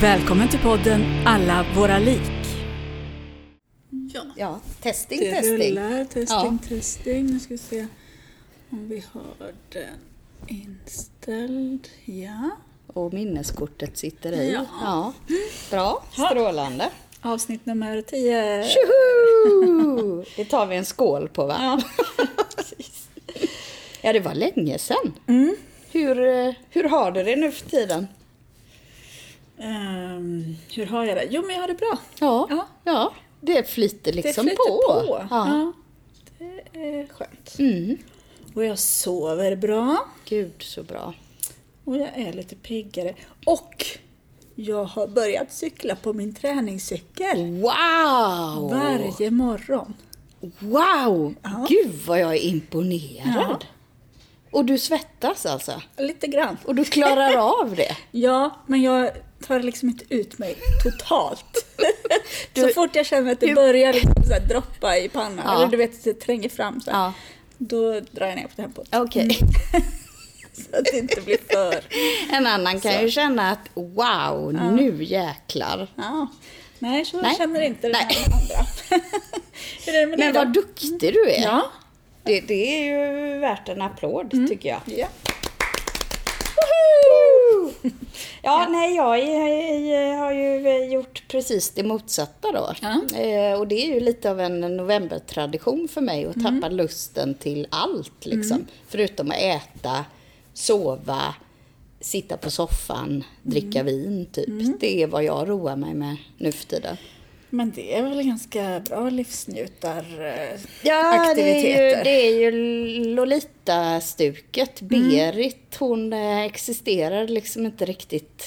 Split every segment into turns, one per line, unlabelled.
Välkommen till podden Alla våra lik.
Ja, ja testing,
Det
testing.
rullar, testing,
Ja.
testing. Nu ska vi se om vi har den inställd. Ja.
Och minneskortet sitter i.
Ja.
Ja. Bra, strålande.
Avsnitt nummer 10.
Tjoho! Det tar vi en skål på va?
Ja.
Ja, det var länge sedan.
Mm.
Hur, eh, hur har du det nu för tiden?
Ehm, hur har jag det? Jo, men jag har det bra.
Ja,
Ja.
ja. det flyter liksom
det flyter
på.
på.
Ja.
Det är skönt.
Mm.
Och jag sover bra.
Gud så bra.
Och jag är lite piggare. Och jag har börjat cykla på min träningscykel.
Wow!
Varje morgon.
Wow!
Ja.
Gud vad jag är imponerad.
Ja.
Och du svettas alltså?
Lite grann.
Och du klarar av det?
Ja, men jag tar liksom inte ut mig totalt. så
Du-
fort jag känner att det börjar liksom så droppa i pannan,
Ja.
eller du vet att det tränger fram så här,
Ja.
då drar jag ner på tempot.
Okej.
Så att det inte blir för...
En annan kan
Så.
ju känna att wow, nu jäklar.
Ja. Nej, så
Nej.
känner inte den
Nej.
andra. Det
Men vad duktig du är.
Ja.
Det, det är ju värt en applåd tycker jag.
ja.
Ja, nej, jag, jag har ju gjort precis det motsatta då. Eh, och det är ju lite av en novembertradition för mig att tappa lusten till allt liksom. Förutom att äta, sova, sitta på soffan, dricka vin typ. Det är vad jag roar mig med nu för tiden.
Men det är väl ganska bra livsnjutar... eh,
Ja, det är ju,
Aktiviteter.
det är ju Lolita-stuket. Berit, hon eh, existerar liksom inte riktigt.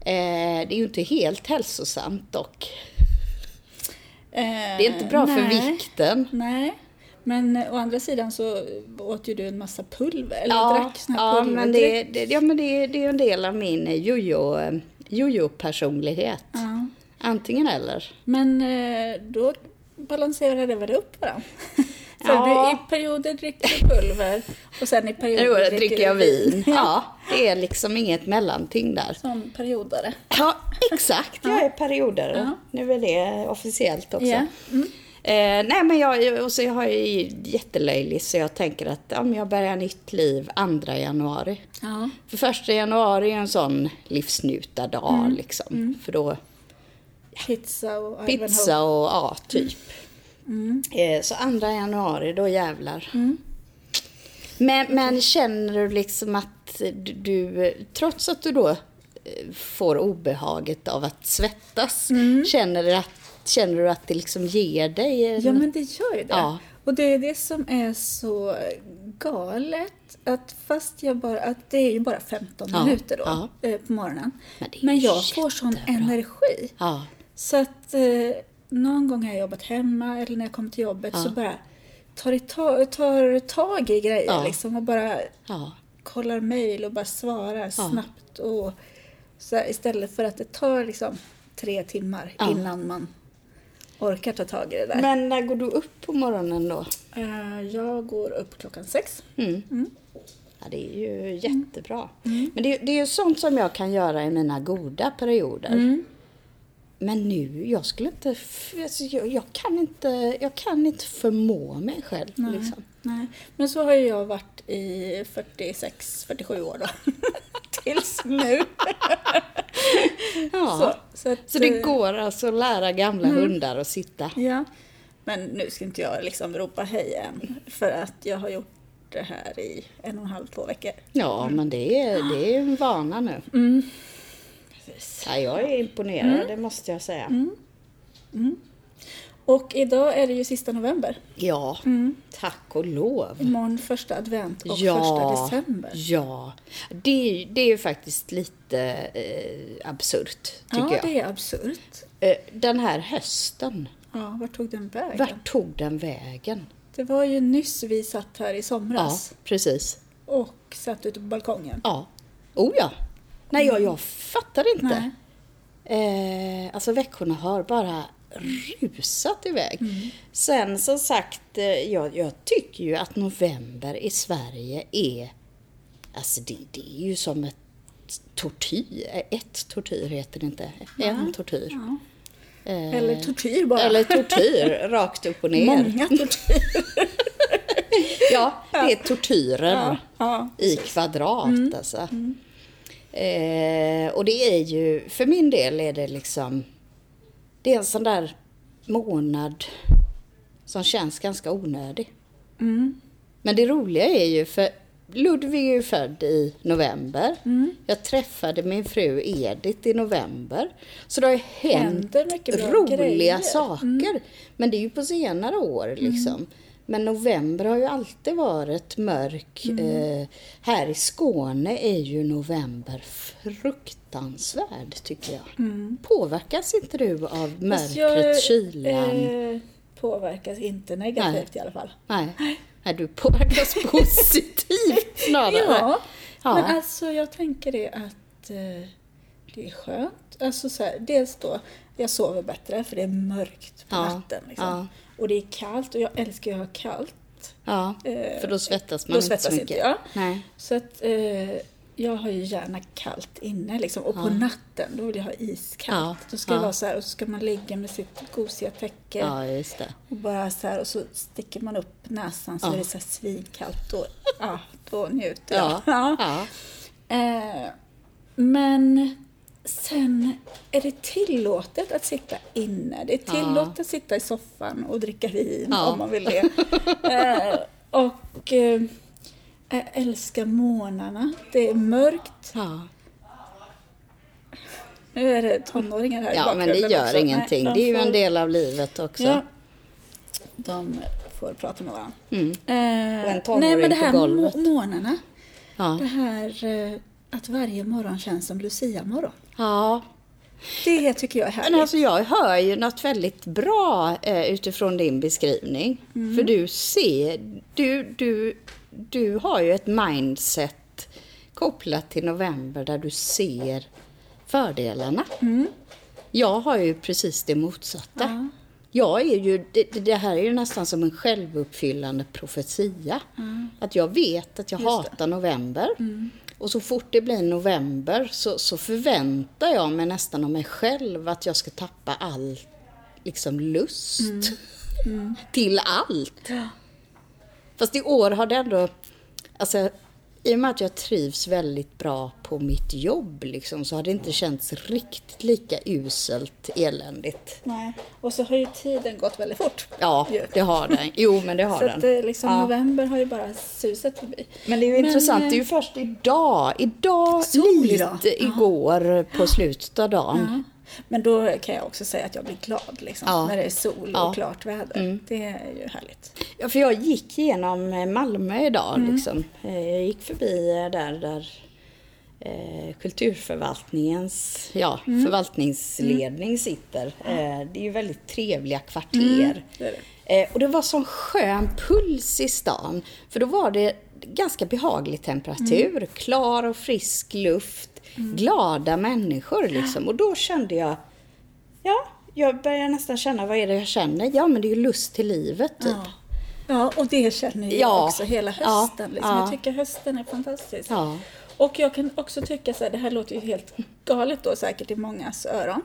Eh, det är ju inte helt hälsosamt dock.
Eh,
Det är inte bra för
nej.
vikten.
Nej, men eh, å andra sidan så åt ju du en massa pulver, eller
Ja,
drack sån här
ja, men det, det, ja, men det, det är ju en del av min eh, jojo, jojo-personlighet.
Ja.
Antingen eller.
Men eh, då balanserar det väl upp varandra? För
Ja.
du, i perioder dricker du pulver och sen i perioder
Jo, dricker jag vin.
Ja.
Ja, det är liksom inget mellanting där.
Som periodare.
Ja, exakt. Jag är perioder.
Ja.
Nu är det officiellt också.
Ja. Mm.
Eh, nej, men jag, och så har jag ju jättelöjlig så jag tänker att ja, jag börjar nytt liv 2 januari.
Ja.
För första januari är en sån livsnjutardag
Mm.
liksom. För då
Pizza och
pizza och ja, typ.
Mm.
Eh, så 2 januari, då jävlar. Men, men känner du liksom att du, trots att du då eh, får obehaget av att svettas, känner, du att, känner du att det liksom ger dig? en-
Mm. Ja, men det gör ju det.
Ja.
Och det är det som är så galet. Att fast jag bara, att det är ju bara 15
Ja,
minuter då
ja.
eh, på morgonen.
Men
Men jag får sån
jättebra.
energi.
Ja,
Så att eh, någon gång har jag jobbat hemma eller när jag kommer till jobbet så bara tar, i ta, tar tag i grejer
Ja.
liksom och bara
ja,
kollar mejl och bara svarar snabbt. Och så här, istället för att det tar liksom tre timmar
Ja.
innan man orkar ta tag i det där.
Men när går du upp på morgonen då?
Eh, Jag går upp klockan sex.
Mm. Ja, det är ju jättebra. Men det, det är ju sånt som jag kan göra i mina goda perioder.
Mm.
Men nu, jag skulle inte... Alltså, jag, jag, kan inte jag kan inte förmå mig själv. Liksom.
Nej. Men så har ju jag varit i 46-47 år då. Tills nu.
Ja.
Så, så, att,
Så det
eh,
går alltså att lära gamla hundar att sitta.
Ja. Men nu ska inte jag liksom ropa hej än. För att jag har gjort det här i en och en halv, två veckor.
Ja, men det är, det är en vana nu.
Precis.
Ja, jag är imponerad, det måste jag säga.
Och idag är det ju sista november.
Ja, tack och lov.
Imorgon första advent och
ja,
första december.
Ja, det, är- det är ju faktiskt lite eh, absurt, tycker
ja,
jag.
det är absurt.
Eh, den här hösten,
Ja, vart tog den vägen?
vart tog den vägen?
Det var ju nyss vi satt här i
Ja,
somras
precis.
och satt ute på balkongen.
Ja. Oh ja. Nej, jag, jag fattar inte.
Nej.
Eh, alltså veckorna har bara rusat iväg.
Mm.
Sen som sagt, eh, jag, jag tycker ju att november i Sverige är... Alltså det, det är ju som ett tortyr. Ett tortyr heter det inte. En tortyr.
Ja.
Eh,
Eller tortyr bara.
Eller tortyr, rakt upp och ner.
Många tortyr.
Ja, det är tortyren
Ja,
i kvadrat alltså. Eh, och det är ju, för min del är det liksom, det är en sån där månad som känns ganska onödig.
Mm.
Men det roliga är ju, för Ludvig är ju född i november. Jag träffade min fru Edith i november. Så det har ju hänt roliga
grejer.
saker. Men det är ju på senare år liksom. Men november har ju alltid varit mörk. Eh, här i Skåne är ju november fruktansvärd tycker jag. Påverkas inte du av mörkret,
jag,
kylan?
Eh, påverkas inte negativt
Nej.
i alla fall.
Nej. Nej, du påverkas positivt snarare.
Ja,
Ja.
men alltså jag tänker det att eh, det är skönt. Alltså så här, dels då, jag sover bättre för det är mörkt på
Ja,
natten. Liksom.
ja.
Och det är kallt och jag älskar att ha kallt.
Ja,
Eh,
för då svettas man
då
inte
svettas
så
inte
mycket.
jag.
Nej.
Så att eh, jag har ju gärna kallt inne liksom. Och på natten då vill jag ha iskallt.
Ja,
Då ska
ja.
vara så här och så ska man ligga med sitt gosiga täcke.
Ja, just det.
Och bara så här och så sticker man upp näsan så
Ja.
är det så här svinkallt. Och, ja, då njuter
Ja.
jag.
ja.
Eh, men sen är det tillåtet att sitta inne. Det är tillåtet att sitta i soffan och dricka vin
Ja.
om man vill det. Eh, och eh, jag älskar månarna. Det är mörkt.
ja.
Nu är det tonåringar här
Ja, men det gör
också.
ingenting.
Nej,
Det är ju
de
en del av livet också.
Ja, de får prata med varandra.
Mm.
Eh, nej, men det här
golvet.
må- månaderna.
Ja.
Det här eh, att varje morgon känns som Lucia-morgon.
ja.
Det tycker jag är härligt.
Men alltså jag hör ju något väldigt bra eh, utifrån din beskrivning.
Mm.
För du ser, du, du, du har ju ett mindset kopplat till november där du ser fördelarna.
Mm.
Jag har ju precis det motsatta. Jag är ju, det, det- det här är ju nästan som en självuppfyllande profetia. Att jag vet att jag
Just det.
hatar november. Och så fort det blir november så, så förväntar jag mig nästan av mig själv att jag ska tappa all liksom, lust till allt. Fast i år har det ändå, alltså i och med att jag trivs väldigt bra på mitt jobb liksom, så har det inte känts riktigt lika uselt eländigt.
Nej. Och så har ju tiden gått väldigt fort.
Ja,
Ju.
det har den. Jo, men det har
Så
den.
att eh, liksom
Ja.
november har ju bara susat förbi.
Men det är ju
Men,
intressant, det är ju
eh,
först idag, idag
Sol
lite
idag.
Igår på slutet av dagen.
Men då kan jag också säga att jag blir glad liksom,
Ja.
när det är sol
Ja.
och klart väder. Det är ju härligt.
Ja, för jag gick igenom eh, Malmö idag.
Mm.
Liksom. Eh, Jag gick förbi eh, där, där eh, kulturförvaltningens ja,
Mm.
förvaltningsledning sitter. Eh, det är ju väldigt trevliga kvarter.
det är det.
Eh, och det var sån skön puls i stan. För då var det ganska behaglig temperatur,
Mm.
klar och frisk luft, glada människor liksom. Och då kände jag, ja, jag börjar nästan känna, vad är det jag känner? Ja, men det är ju lust till livet typ.
Ja. ja, och det känner jag
Ja.
också hela hösten. Liksom.
Ja.
Jag tycker hösten är fantastisk.
Ja.
Och jag kan också tycka så här, det här låter ju helt galet då säkert i mångas öron.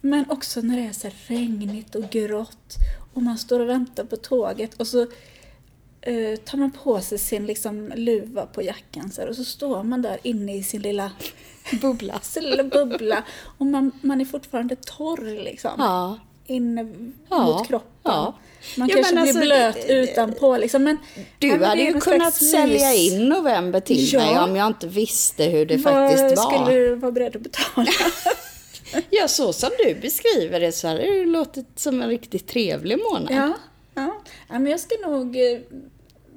Men också när det är så här regnigt och grått och man står och väntar på tåget och så eh, tar man på sig sin liksom luva på jackan så här, och så står man där inne i sin lilla
Bubbla.
sin lilla bubbla och man, man är fortfarande torr liksom.
Ja.
Inne
Ja,
mot kroppen.
ja.
Man
Jo,
kanske blir
alltså,
blöt utanpå liksom. Men,
Du
men
hade ju kunnat sälja in november till
Ja.
mig om jag inte visste hur det
Vad
faktiskt var.
skulle du vara beredd att betala?
Ja, så som du beskriver det så har det låtit som en riktigt trevlig månad.
Ja, ja. ja men jag ska nog...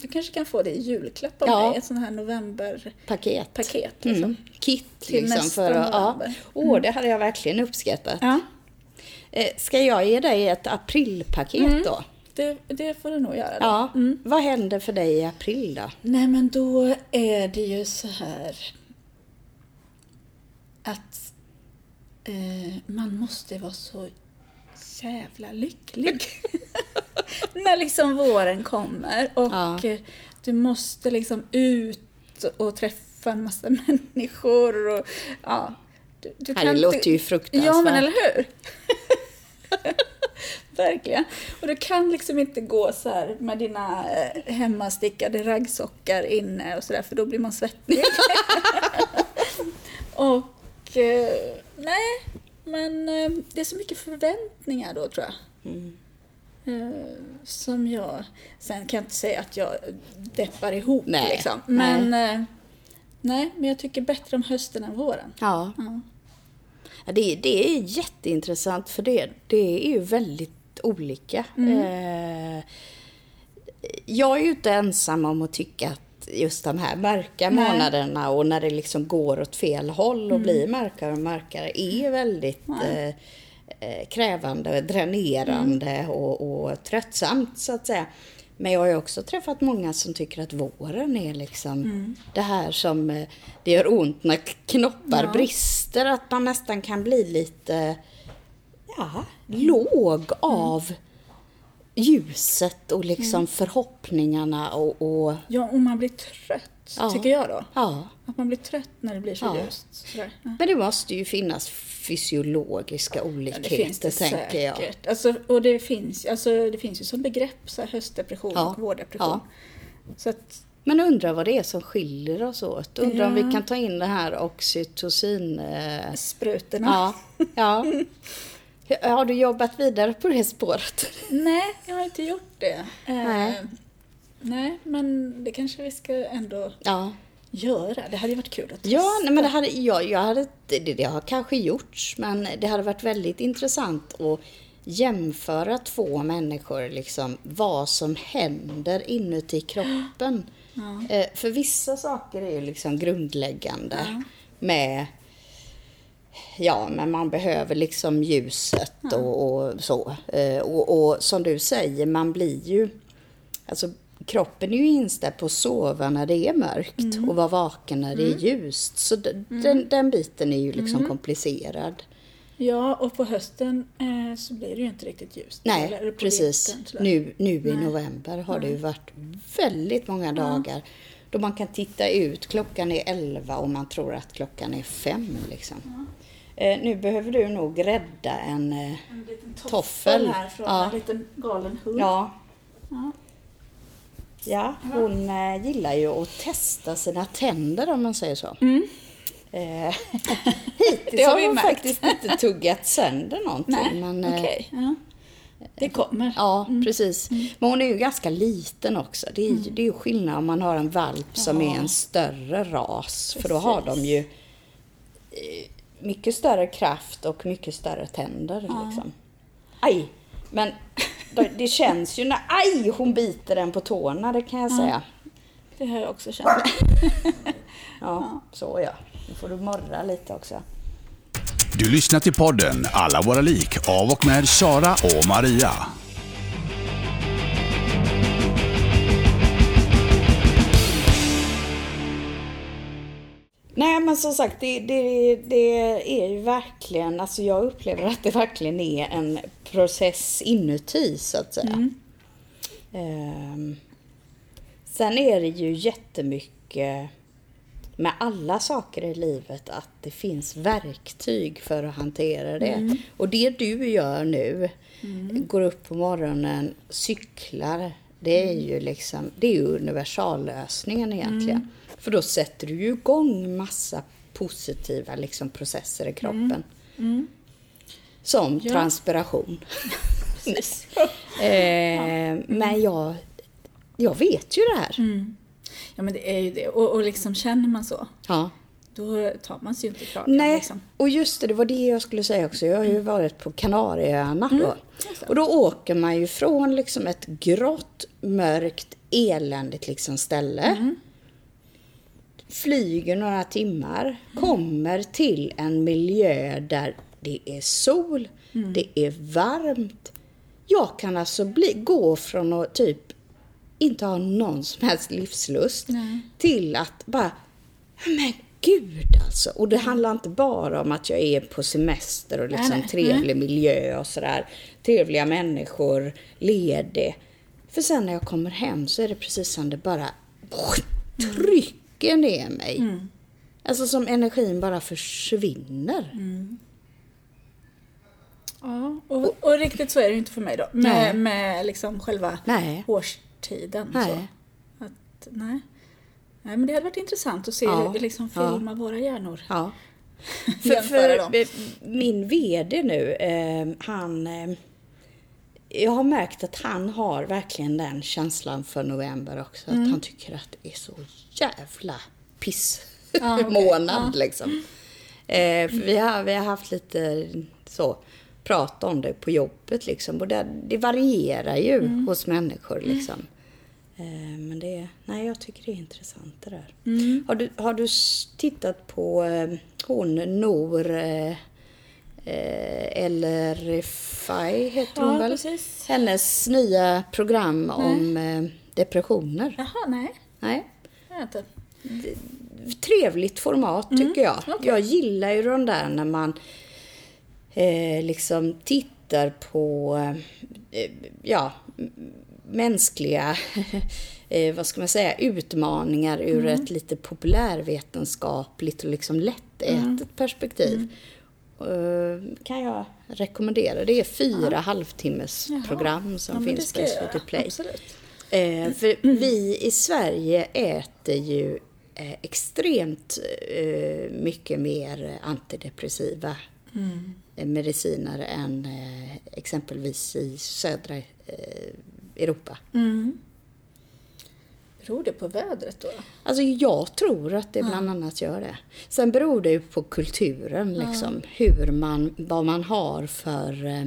Du kanske kan få det i julklapp av
Ja.
mig, ett sånt här novemberpaket.
Paket.
liksom.
Mm. Kit
Till
liksom.
nästa
För att, ja. Åh, det hade jag verkligen uppskattat.
Ja,
Eh, Ska jag ge dig ett aprilpaket då?
det, det får du nog göra. Då.
Ja. Vad händer för dig i april då?
Nej, men då är det ju så här att eh, man måste vara så jävla lycklig när liksom våren kommer och
Ja.
du måste liksom ut och träffa en massa människor och ja. Du, du
det låter ju fruktansvärt.
Ja, men eller hur? Verkligen. Och du kan liksom inte gå så här med dina eh, hemmastickade raggsockar inne och sådär för då blir man svettig. och eh, nej, men eh, det är så mycket förväntningar då tror jag.
Mm.
Eh, som jag, sen kan jag inte säga att jag deppar ihop
Nej,
liksom. Men eh, nej, men jag tycker bättre om hösten än våren.
Ja.
Ja.
Ja, det, det är jätteintressant för det, det är ju väldigt olika. Eh, jag är ju inte ensam om att tycka att just de här mörka
Nej.
månaderna och när det liksom går åt fel håll och blir mörkare och mörkare är väldigt eh, eh, krävande, dränerande och, och tröttsamt så att säga. Men jag har ju också träffat många som tycker att våren är liksom det här som eh, det gör ont när knoppar
Ja.
brister. Att man nästan kan bli lite ja, låg av ljuset och liksom förhoppningarna och, och
Ja, och man blir trött,
Ja.
tycker jag då.
ja.
Att man blir trött när det blir så
Ja.
ljust. Sådär. Ja.
Men det måste ju finnas fysiologiska
Ja,
olikheter,
det finns det
tänker jag.
säkert. Alltså, och det finns, alltså, det finns ju som begrepp så här, höstdepression
Ja.
och vårdepression. Så att,
Men undrar vad det är som skiljer oss åt. Undrar om
Ja.
vi kan ta in det här oxytocin... Eh,
sprutorna.
ja, ja. Har du jobbat vidare på det spåret?
Nej, jag har inte gjort det. Eh,
Nej.
nej, men det kanske vi ska ändå
Ja.
göra. Det hade ju varit kul att testa.
Ja, nej, men det hade, ja, jag hade, det, det har kanske gjorts, men det hade varit väldigt intressant att jämföra två människor, liksom, vad som händer inuti kroppen. Eh, för vissa saker är ju liksom grundläggande med Ja, men man behöver liksom ljuset och, och så. Eh, och, och som du säger, man blir ju... Alltså kroppen är ju inställd på att sova när det är mörkt och vara vaken när det är ljust. Så d- den, den biten är ju liksom komplicerad.
Ja, och på hösten eh, så blir det ju inte riktigt ljust.
Nej, precis.
vintern.
Nu, nu i november har det ju varit väldigt många dagar då man kan titta ut. Klockan är 11 och man tror att klockan är 5. Liksom. Eh, nu behöver du nog rädda en... Eh,
En liten toffel,
Toffel.
här från
Ja.
en liten galen hund.
ja.
Ja.
Ja, hon eh, gillar ju att testa sina tänder om man säger så. Eh, hittills
har
hon
märkt.
faktiskt inte tuggat sönder någonting.
Nej,
men, eh,
okej. Ja. Det kommer.
Ja, precis. Men hon är ju ganska liten också. Det är, ju- det är ju skillnad om man har en valp som är en större ras. För då har de ju eh, mycket större kraft och mycket större tänder. Liksom. Aj! Men det- känns ju när aj, hon biter den på tårna, det kan jag säga.
Det har jag också känt.
Ja, så ja. Nu får du morra lite också.
Du lyssnar till podden Alla våra lik av och med Sara och Maria.
Nej men som sagt, det, det, det är ju verkligen, alltså jag upplever att det verkligen är en process inuti så att säga. Ehm, sen är det ju jättemycket med alla saker i livet att det finns verktyg för att hantera det. Och det du gör nu, går upp på morgonen, cyklar, det är ju liksom, det är universallösningen egentligen. För då sätter du ju igång massa positiva liksom, processer i kroppen. Som
Ja.
transpiration. Eh, Men jag, jag vet ju det här.
Ja, men det är ju det. Och, och liksom känner man så,
Ja.
då tar man sig ju inte klarten.
Nej,
Liksom.
och just det, det var det jag skulle säga också. Jag har ju varit på Kanarieöarna då.
just det.
Och då åker man ju från liksom ett grått, mörkt, eländigt liksom ställe. Flyger några timmar, kommer till en miljö där det är sol, det är varmt. Jag kan alltså bli, gå från att typ inte ha någon som helst livslust
Nej.
till att bara, men gud alltså. Och det handlar inte bara om att jag är på semester och liksom
Nej,
trevlig miljö och sådär. Trevliga människor, ledig. För sen när jag kommer hem så är det precis som det bara trycker ner mig. Alltså som energin bara försvinner.
Ja, och, och riktigt så är det inte för mig då.
Nej.
Med, med liksom själva
Nej.
årstiden.
Nej.
Så. Att, nej. nej, men det hade varit intressant att se
Ja,
hur vi liksom
ja.
filmar våra hjärnor.
Ja. För, för min VD nu, eh, han... Eh, jag har märkt att han har verkligen den känslan för november också.
Mm.
Att han tycker att det är så jävla piss
Ja, okej.
månad
Ja.
liksom. Eh, för vi, har, vi har haft lite så prat om det på jobbet liksom. Och det, det varierar ju
Mm.
hos människor liksom. Eh, men det, nej jag tycker det är intressant det där.
Mm.
Har, du, har du tittat på eh, hon Nor eh, eller Refai heter hon
Ja,
väl?
precis.
Hennes nya program om eh, depressioner.
Jaha, nej.
Nej.
Inte.
Trevligt format tycker jag.
okej.
Jag gillar ju de där när man eh, liksom tittar på eh, ja, mänskliga eh, vad ska man säga, utmaningar ur ett lite populärvetenskapligt och liksom lättätet perspektiv. Eh, kan jag rekommendera. Det är fyra halvtimmes
Jaha.
program som
Ja,
finns på. SVT Play. Eh, för vi i Sverige äter ju eh, extremt eh, mycket mer antidepressiva eh, mediciner än eh, exempelvis i södra Europa.
Beror det på vädret då?
Alltså jag tror att det bland annat gör det. Sen beror det ju på kulturen liksom. Hur man, vad man har för, eh,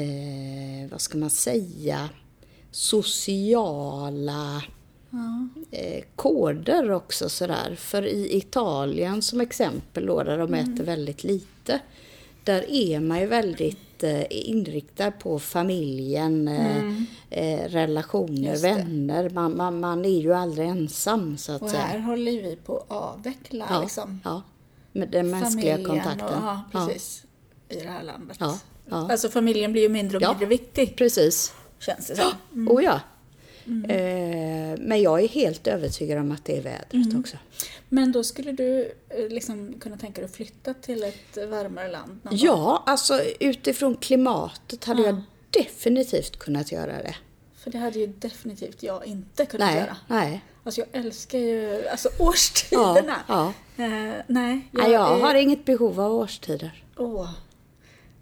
eh, vad ska man säga, sociala eh, koder också sådär. För i Italien som exempel då, där de äter väldigt lite. Där är man ju väldigt eh, inriktad på familjen, eh, eh, relationer, vänner. Man, man, man är ju aldrig ensam så att
Och
säga.
här håller ju vi på att avveckla
ja,
liksom,
ja, med den mänskliga
familjen
kontakten.
Och, ja, precis. I det här landet.
Ja, ja.
Alltså familjen blir ju mindre och
Ja.
mindre viktig,
Precis.
känns det som.
Oh ja. Eh, men jag är helt övertygad om att det är vädret också.
Men då skulle du eh, liksom kunna tänka dig att flytta till ett varmare land? någon gång?
Ja, alltså utifrån klimatet hade jag definitivt kunnat göra det.
För det hade ju definitivt jag inte kunnat
Nej,
göra.
nej.
Alltså jag älskar ju alltså årstiderna.
Ja,
Eh, nej,
Nej, jag
är-
har inget behov av årstider.
Åh,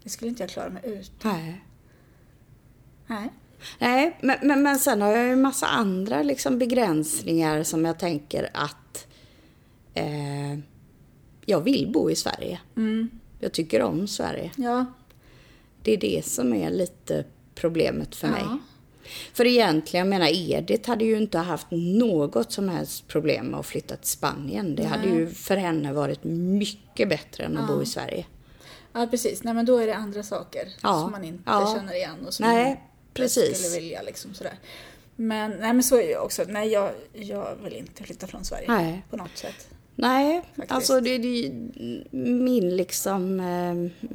det skulle inte jag klara mig ut.
Nej.
Nej.
Nej, men, men, men sen har jag ju en massa andra liksom begränsningar som jag tänker att eh, jag vill bo i Sverige. Jag tycker om Sverige.
Ja.
Det är det som är lite problemet för mig.
Ja.
För egentligen, jag menar Edith hade ju inte haft något som helst problem med att flytta till Spanien. Det hade ju för henne varit mycket bättre än att bo i Sverige.
ja, precis. Nej, men då är det andra saker
Ja,
som man inte
ja.
känner igen och som
Nej, precis.
skulle vilja. Liksom, sådär. Men, nej, men så är jag också. Nej, jag, jag vill inte flytta från Sverige
Nej.
på något sätt.
Nej,
Faktiskt.
alltså det, det, min liksom eh,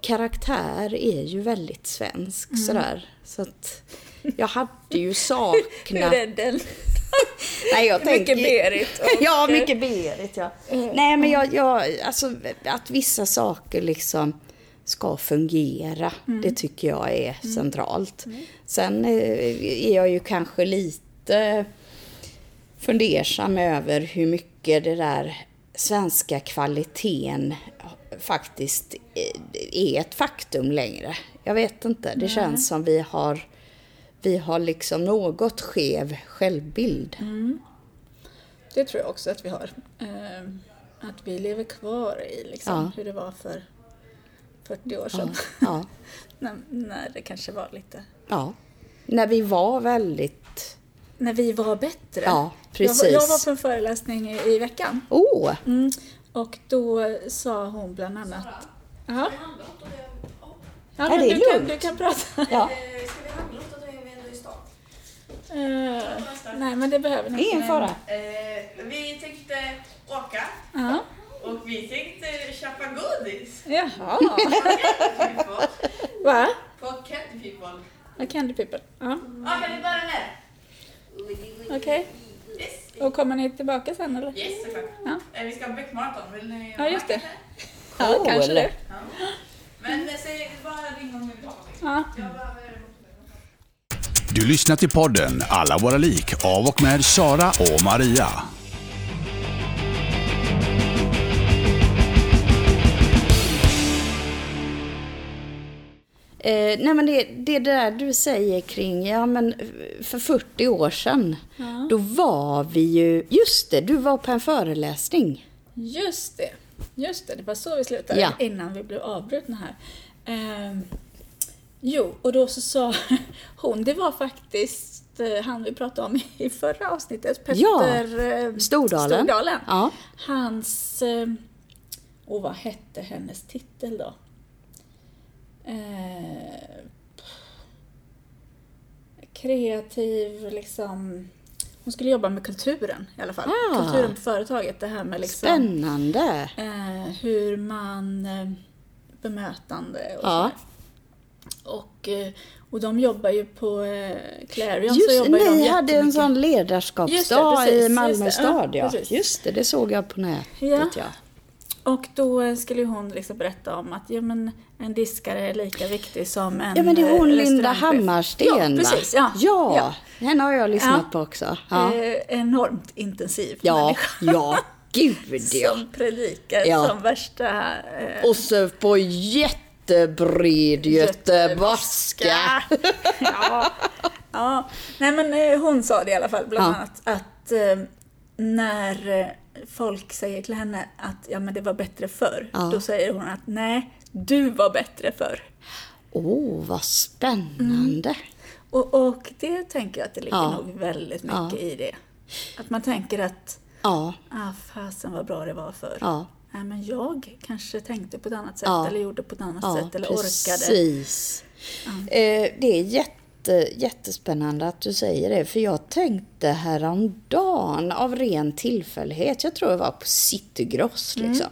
karaktär är ju väldigt svensk
Mm.
sådär. Så att jag hade ju
Hur
saknat...
är den?
Nej, jag
Mycket
tänker...
Berit. och-
ja, mycket Berit ja. Nej, men jag, jag, alltså att vissa saker liksom ska fungera, det tycker jag är centralt. Sen eh, är jag ju kanske lite fundersam över hur mycket det där svenska kvaliteten faktiskt eh, är ett faktum längre. Jag vet inte, det känns som vi har vi har liksom något skev självbild.
det tror jag också att vi har. Eh, att vi lever kvar i liksom,
Ja.
hur det var för 40 år sedan.
Ja.
när, när det kanske var lite...
ja. När vi var väldigt...
När vi var bättre.
Ja,
Jag var,
precis.
jag var på en föreläsning i, i veckan.
Åh!
Mm. Och då sa hon bland annat... Ja. Ja,
Är
men
det
du, kan, du kan prata.
Ja.
Ska vi handla åt är vi ändå i stan?
Eh, nej, men det behöver ni
Ingen fara.
Eh, vi tänkte åka
Ja.
Och vi tänkte köpa godis
Jaha.
på Candy People.
Va?
På Candy People.
A candy people. Ja,
Ja, kan ni bära med?
okej.
Yes.
Och kommer ni tillbaka sen eller?
Yes, såklart.
Ja.
Eh, vi ska ha bäckmaraton. Vill ni
Ja, just det. Ja,
Cool.
kanske det.
Ja. Men eh, säg bara ring om ni vill ha.
Ja.
Behöver
Du lyssnar till podden Alla våra lik av och med Sara och Maria.
Eh, nej men det, det där du säger kring, ja men för 40 år sedan, då var vi ju, just det, du var på en föreläsning.
Just det. Just det, det var så vi slutade
Ja.
innan vi blev avbrutna här. Ehm, jo, och då så sa hon, det var faktiskt eh, han vi pratade om i förra avsnittet, Petter
Ja,
eh,
Stordalen.
Stordalen.
Ja.
Hans, eh, och vad hette hennes titel då? Eh, kreativ, liksom... Hon skulle jobba med kulturen i alla fall.
Ah.
Kulturen på företaget. Det här med liksom,
Spännande.
eh, hur man eh, bemötande och
Ja.
sådär. Och, eh, och de jobbar ju på eh, Clarion så
Just,
jobbar ju de
ni hade en sån ledarskapsdag
det, precis,
i Malmö
just det. Ja,
stad. Ja,
precis.
Just det, det såg jag på nätet.
Ja.
Ja.
Och då skulle hon liksom berätta om att ja, men en diskare är lika viktig som en
Ja, men det är hon Linda. Hammarsten,
Ja, precis. Ja,
ja.
ja.
henne har jag lyssnat
Ja.
på också. Ja,
Eh, enormt intensiv
ja,
människa.
ja gud ja.
Som predikar
Ja.
som värsta... Eh,
Och så på jättebred göteborgska.
ja. ja. Nej men eh, hon sa det i alla fall bland annat att eh, när eh, folk säger till henne att ja men det var bättre förr.
Ja.
Då säger hon att nej, du var bättre förr.
Åh, oh, vad spännande.
Och, och det tänker jag att det ligger
Ja.
nog väldigt mycket
Ja.
i det. Att man tänker att,
Ja,
ah fasen vad bra det var förr.
ja,
Nej, men jag kanske tänkte på ett annat sätt eller gjorde på ett annat sätt eller orkade.
precis. Eh, det är jätte, jättespännande att du säger det, för jag tänkte häromdagen av ren tillfällighet, jag tror jag var på Citygross liksom.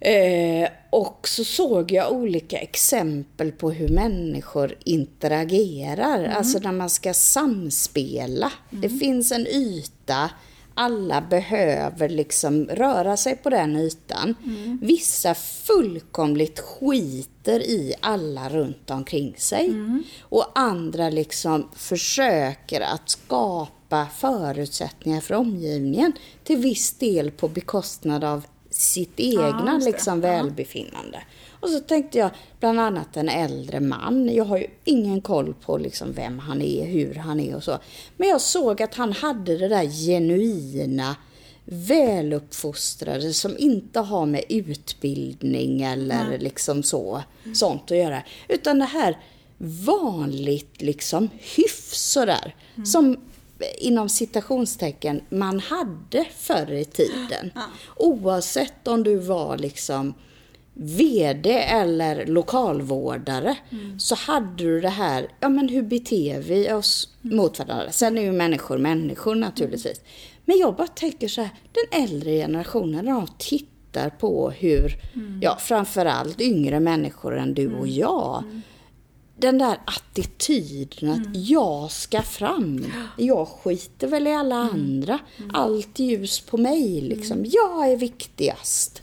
Eh, och så såg jag olika exempel på hur människor interagerar, alltså när man ska samspela. Det finns en yta, alla behöver liksom röra sig på den ytan. Vissa fullkomligt skiter i alla runt omkring sig. Och andra liksom försöker att skapa förutsättningar för omgivningen till viss del på bekostnad av sitt egna
just det.
liksom,
Ja.
Och så tänkte jag bland annat en äldre man. Jag har ju ingen koll på liksom vem han är, hur han är och så. Men jag såg att han hade det där genuina, väluppfostrade som inte har med utbildning eller liksom så, sånt att göra. Utan det här vanligt liksom hyfs sådär. Som inom citationstecken man hade förr i tiden. Oavsett om du var liksom VD eller lokalvårdare så hade du det här, ja men hur beter vi oss mot varandra? Sen är ju människor människor naturligtvis. Men jag bara tänker så här, den äldre generationen de tittar på hur, ja framförallt yngre människor än du och jag, den där attityden att jag ska fram. Jag skiter väl i alla andra. Allt ljus på mig liksom. Jag är viktigast.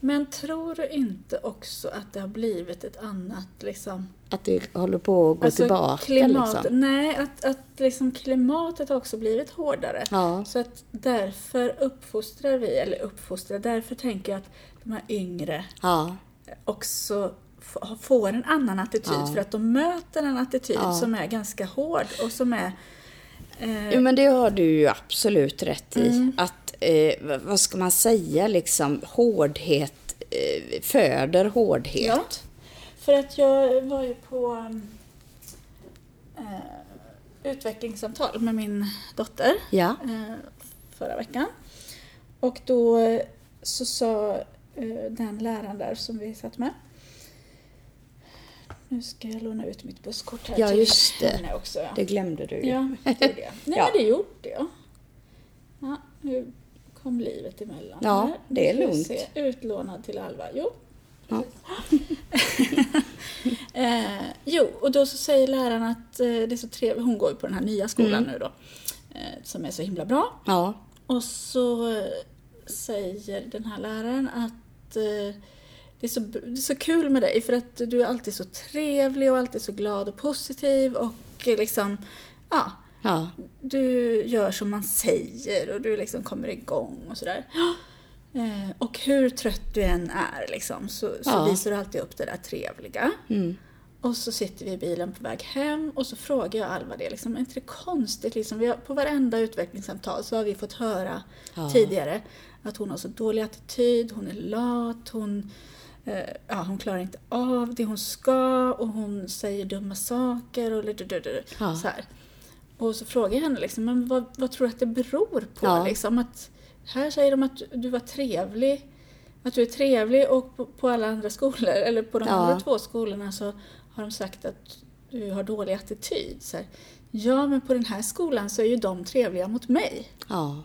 Men tror du inte också att det har blivit ett annat liksom...
Att det håller på att gå tillbaka
klimat,
liksom.
Nej, att, att liksom klimatet har också blivit hårdare.
Ja.
Så att därför uppfostrar vi, eller uppfostrar, därför tänker jag att de här yngre
Ja,
också får en annan attityd
Ja.
för att de möter en attityd som är ganska hård och som är Eh,
Jo, men det har du ju absolut rätt i.
Mm.
Att, eh, vad- ska man säga, liksom hårdhet eh, föder hårdhet.
Ja. För att jag var ju på eh, utvecklingssamtal med min dotter
Ja.
eh, förra veckan. Och då eh, så sa eh, den läraren där som vi satt med nu ska jag låna ut mitt busskort här
Ja,
till
just det.
henne också. Ja.
Det glömde du ju.
Ja, det gjorde jag. Nej,
Ja.
det gjorde jag. Ja, nu kom livet emellan.
Ja, det är lugnt.
se. Utlånad till Alva. Jo.
Ja.
eh, jo, och då så säger läraren att eh, det är så trevligt. Hon går ju på den här nya skolan
Mm.
nu då. Eh, som är så himla bra.
Ja.
Och så eh, säger den här läraren att eh, det är, så, det är så kul med dig för att du är alltid så trevlig och alltid så glad och positiv och liksom, ja,
ja.
du gör som man säger och du liksom kommer igång och sådär. Eh, och hur trött du än är liksom, så, så
Ja.
visar du alltid upp det där trevliga.
Mm.
Och så sitter vi i bilen på väg hem och så frågar jag Alva det. Liksom, är inte det konstigt? Liksom, vi har, på varenda utvecklingssamtal så har vi fått höra
Ja.
tidigare att hon har så dålig attityd, hon är lat, hon, eh, ja, hon klarar inte av det hon ska och hon säger dumma saker och
Ja.
så här. Och så frågar jag henne liksom, men vad, vad tror du att det beror på?
Ja.
Liksom, att, här säger de att du var trevlig, att du är trevlig och på, på alla andra skolor, eller på de
Ja.
andra två skolorna så har de sagt att du har dålig attityd. Så här, ja, men på den här skolan så är ju de trevliga mot mig.
Ja.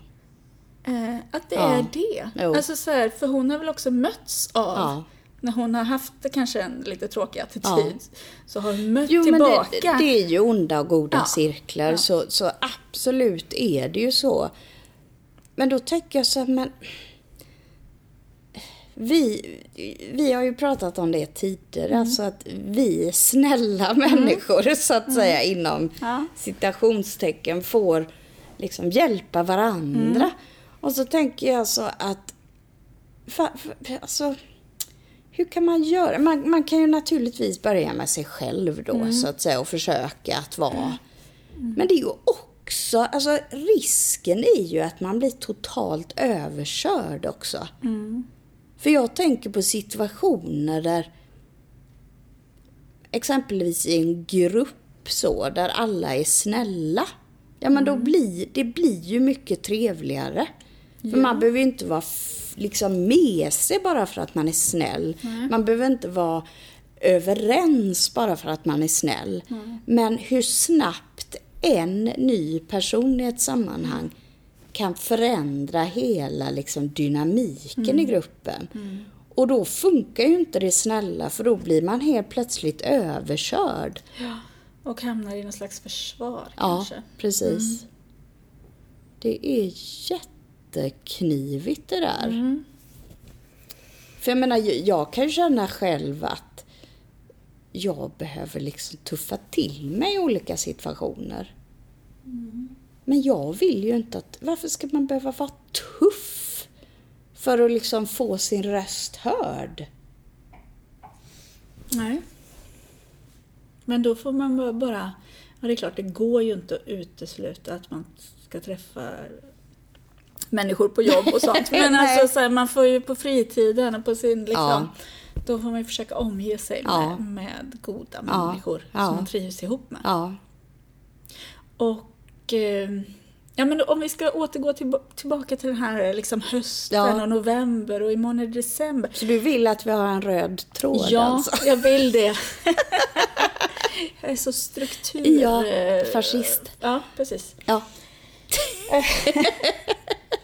Eh, att det är det.
Jo.
Alltså så här, för hon har väl också mötts av. när hon har haft kanske en lite tråkig attityd,
Ja.
så har hon mött
Jo, men
tillbaka.
det, det är ju onda och goda
Ja.
cirklar,
Ja.
Så, så absolut är det ju så. Men då tänker jag så här, men... Vi, vi har ju pratat om det tidigare,
Mm.
alltså att vi snälla människor så att säga inom
Mm. Ja.
citationstecken får liksom hjälpa varandra.
Mm.
Och så tänker jag så att, fa, fa, alltså, hur kan man göra? Man, man kan ju naturligtvis börja med sig själv då så att säga och försöka att vara. Men det är ju också, alltså risken är ju att man blir totalt överkörd också. För jag tänker på situationer där exempelvis i en grupp så, där alla är snälla. Ja men då blir det blir ju mycket trevligare. För man behöver ju inte vara liksom med sig bara för att man är snäll. Man behöver inte vara överens bara för att man är snäll. Men hur snabbt en ny person i ett sammanhang kan förändra hela liksom, dynamiken i gruppen. Och då funkar ju inte det snälla för då blir man helt plötsligt överkörd.
Och hamnar i någon slags försvar
Ja,
kanske.
precis. Det är jätteknivigt det där. För jag menar, jag- kan ju känna själv att jag behöver liksom tuffa till mig i olika situationer. Men jag vill ju inte att... Varför ska man behöva vara tuff för att liksom få sin röst hörd?
Nej. Men då får man bara... Ja, det är klart, det går ju inte att utesluta att man ska träffa människor på jobb och sånt. Men alltså, så här, man får ju på fritiden och på sin... Liksom,
Ja.
Då får man ju försöka omge sig med,
Ja.
med goda
Ja.
människor som man trivs ihop med. Och... Eh, ja, men om vi ska återgå till, tillbaka till den här liksom, hösten
Ja.
och november och imorgon är december.
så du vill att vi har en röd tråd
Ja,
alltså?
jag vill det. jag är så struktur...
Ja, fascist.
Ja, precis.
Ja.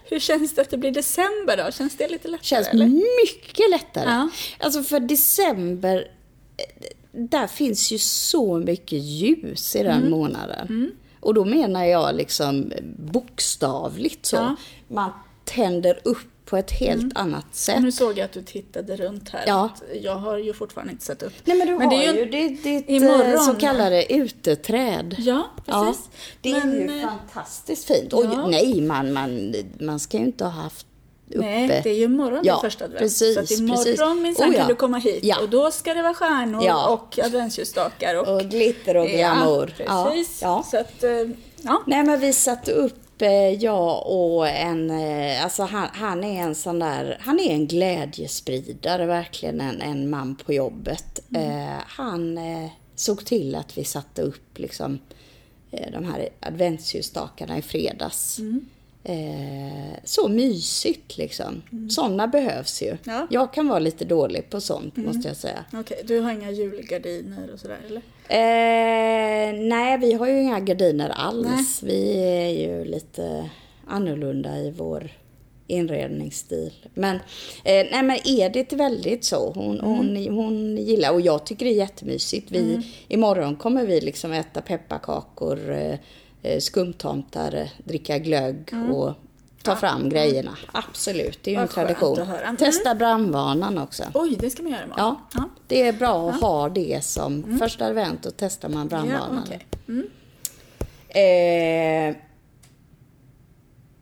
Hur känns det att det blir december då? Känns det lite lättare?
Känns
eller?
mycket lättare.
Ja.
Alltså för december, eh, där finns ju så mycket ljus i den
Mm.
månaden. Och då menar jag liksom bokstavligt så.
Ja.
Man tänder upp på ett helt annat sätt.
Nu såg jag att du tittade runt här.
Ja.
Jag har ju fortfarande inte sett upp.
Nej men du
Men
har
det är ju-
ju ditt, ditt
imorgon.
eh, så kallade uteträd.
Ja,
Ja,
precis.
det är
Men,
ju
eh,
fantastiskt fint. Och
ja.
nej, man, man, man ska ju inte ha haft uppe...
Nej, det är ju imorgon
Ja,
det är första advent.
precis,
så att imorgon minsann
Oh, ja.
kan du komma hit
Ja.
och då ska det vara stjärnor
Ja.
och adventsljusstakar. Och,
Och glitter och glamour.
Ja, precis.
Ja, ja.
Så att, eh, Ja.
Nej men vi satte upp, eh, jag och en, eh, alltså han, han är en sån där, han är en glädjespridare verkligen, en, en man på jobbet. Eh, han eh, såg till att vi satte upp liksom eh, de här adventsljusstakarna i fredags. Eh, så mysigt liksom. Sådana behövs ju.
Ja.
Jag kan vara lite dålig på sånt måste jag säga.
Okej, du har inga julgardiner och sådär eller?
Eh, nej, vi har ju inga gardiner alls. Vi är ju lite annorlunda i vår inredningsstil. Men, eh, nej, men Edith är väldigt så. Hon, hon, hon gillar, och jag tycker det är jättemysigt. Vi, Imorgon kommer vi liksom äta pepparkakor, eh, skumtomtar, eh, dricka glögg och ta fram grejerna. Absolut, det är ju en tradition.
Mm.
Testa brandvanan också.
Oj, det ska man göra imorgon.
Ja, det är bra att ha det som första advent och testar man
Ja,
brandvarnare.
okej.
eh,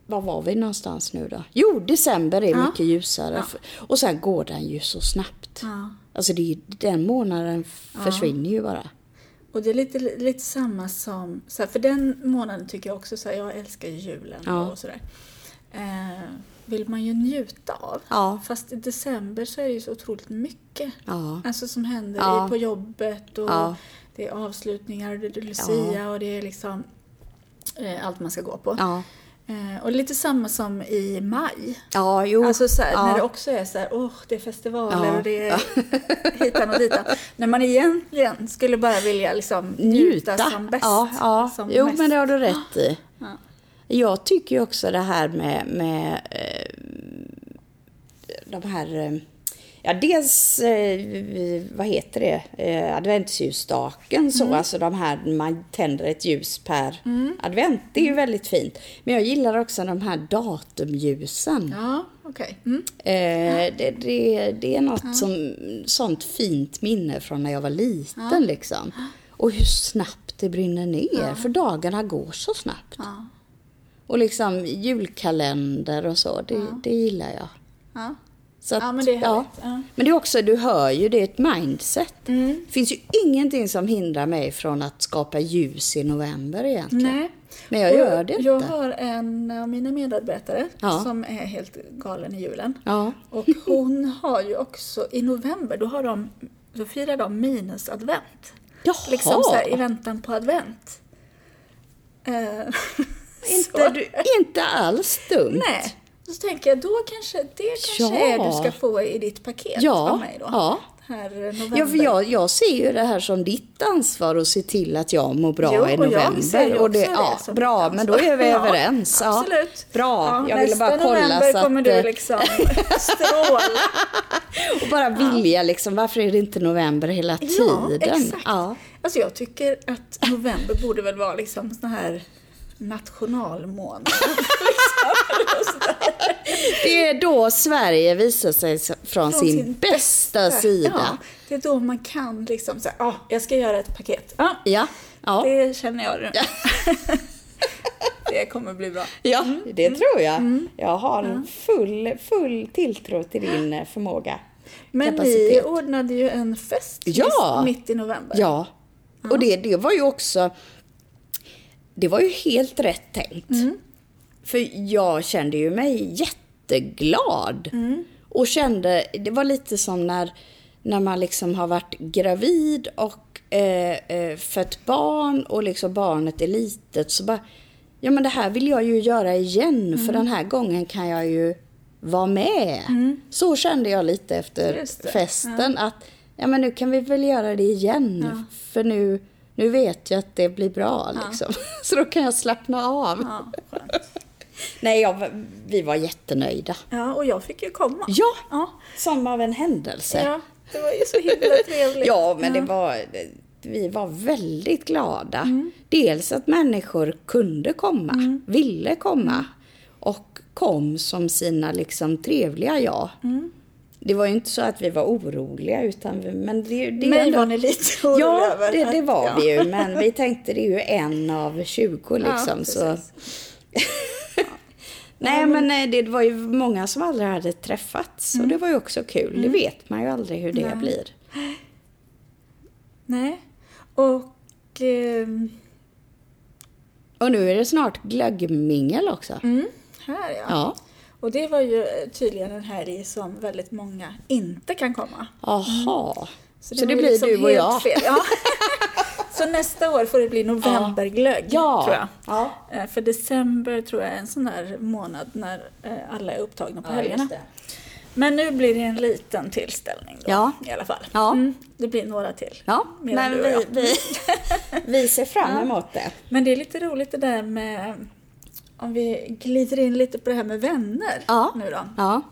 var var vi någonstans nu då? Jo, december är
Ja.
mycket ljusare. Och sen går den ju så snabbt.
Ja.
Alltså det är, den månaden försvinner ju bara.
Och det är lite, lite samma som, så här, för den månaden tycker jag också så här, jag älskar ju julen
Ja.
och sådär. Eh, vill man ju njuta av.
Ja.
Fast i december så är det ju så otroligt mycket.
Ja.
Alltså som händer
Ja.
på jobbet och det är avslutningar, det är Lucia och det är liksom eh, allt man ska gå på. Eh, och lite samma som i maj.
ja jo.
Alltså så här,
ja.
när det också är så här, åh, det är festivaler
Ja.
och det är hitan och ditan. När man egentligen skulle bara vilja liksom njuta,
njuta.
som bäst.
Ja, ja.
Som
jo
mest.
men det har du rätt i.
Ja.
Jag tycker ju också det här med, med eh, de här, eh, ja dels, eh, vad heter det, eh, adventsljusstaken så, alltså de här, man tänder ett ljus per advent, det är ju väldigt fint. Men jag gillar också de här datumljusen.
Ja, okej. Mm.
Eh, det, det, det är något som, sånt fint minne från när jag var liten liksom. Och hur snabbt det brinner ner, för dagarna går så snabbt.
Ja.
Och liksom julkalender och så, det, det gillar jag. Att,
Ja, men det är. Ja.
Men det är också, du hör ju, det är ett mindset.
Mm.
Det finns ju ingenting som hindrar mig från att skapa ljus i november egentligen.
Nej.
Men jag
Och
gör det
Jag
inte.
har en av mina medarbetare
Ja.
som är helt galen i julen.
Ja.
Och hon har ju också, i november, då, har de, då firar de minusadvent.
Jaha!
Liksom så här, i väntan på advent. Eh,
inte, du, inte alls dumt.
Nej. Så tänker jag, då kanske, det kanske
Ja.
är du ska få i ditt paket
Ja,
av mig då.
ja.
Här november.
Ja, för jag, jag ser ju det här som ditt ansvar att se till att jag mår bra
Jo,
i
och
november.
ju
och det,
det
ja, bra, men då är vi.
Ja,
överens. Ja,
Absolut.
Bra,
Ja,
jag ville bara kolla
november
så att...
kommer du
eh,
liksom stråla.
Och bara vilja liksom, varför är det inte november hela tiden?
Ja, exakt. Alltså jag tycker att november borde väl vara liksom sån här nationalmånad.
Det är då Sverige visar sig från,
Från
sin, bästa, sida.
Ja, det är då man kan liksom säga, ja, jag ska göra ett paket. Ja,
Ja, ja,
det känner jag nu. det kommer bli bra.
ja det
Mm.
tror jag. Jag har full, full tilltro till din eh, förmåga.
Men ni
kapacitet.
ordnade ju en fest
Ja.
mitt i november.
Ja, och det, det var ju också... Det var ju helt rätt tänkt.
Mm.
För jag kände ju mig jätteglad.
Mm.
Och kände, det var lite som när, när man liksom har varit gravid och eh, eh, fött barn och liksom barnet är litet. Så bara, ja men det här vill jag ju göra igen
Mm.
för den här gången kan jag ju vara med. Så kände jag lite efter festen. Att ja men nu kan vi väl göra det igen. För nu, nu vet jag att det blir bra liksom. Så då kan jag slappna av.
Ja.
Nej, jag, vi var jättenöjda.
ja, och jag fick ju komma.
Ja,
Ja,
som av en händelse.
ja det var ju så himla trevligt.
Ja, men det var, vi var väldigt glada.
Mm.
Dels att människor kunde komma, ville komma
Mm.
och kom som sina liksom trevliga jag.
Mm.
Det var ju inte så att vi var oroliga, utan vi, men det, det
Mig
ändå-
var ni lite oroliga
Ja, det, det var
Ja.
vi ju, men vi tänkte det är ju en av 20 liksom. så.
precis.
Nej, men eh, det var ju många som aldrig hade träffats och det var ju också kul.
Mm.
Det vet man ju aldrig hur det blir.
Nej. Och... ehm,
Och nu är det snart glöggmingel också.
Mm, här ja.
Ja.
Och det var ju tydligen en helg som väldigt många inte kan komma.
Aha. Så det,
var ju
blir
liksom
du och jag.
Fel. Ja. Så nästa år får det bli novemberglögg,
Ja.
tror jag.
Ja.
Eh, För december tror jag är en sån där månad när eh, alla är upptagna på helgerna. Men nu blir det en liten tillställning då,
Ja.
i alla fall.
Ja.
Mm, det blir några till.
Ja, men vi, vi, vi ser fram emot det.
Men det är lite roligt det där med, om vi glider in lite på det här med vänner
Ja.
nu då.
Ja.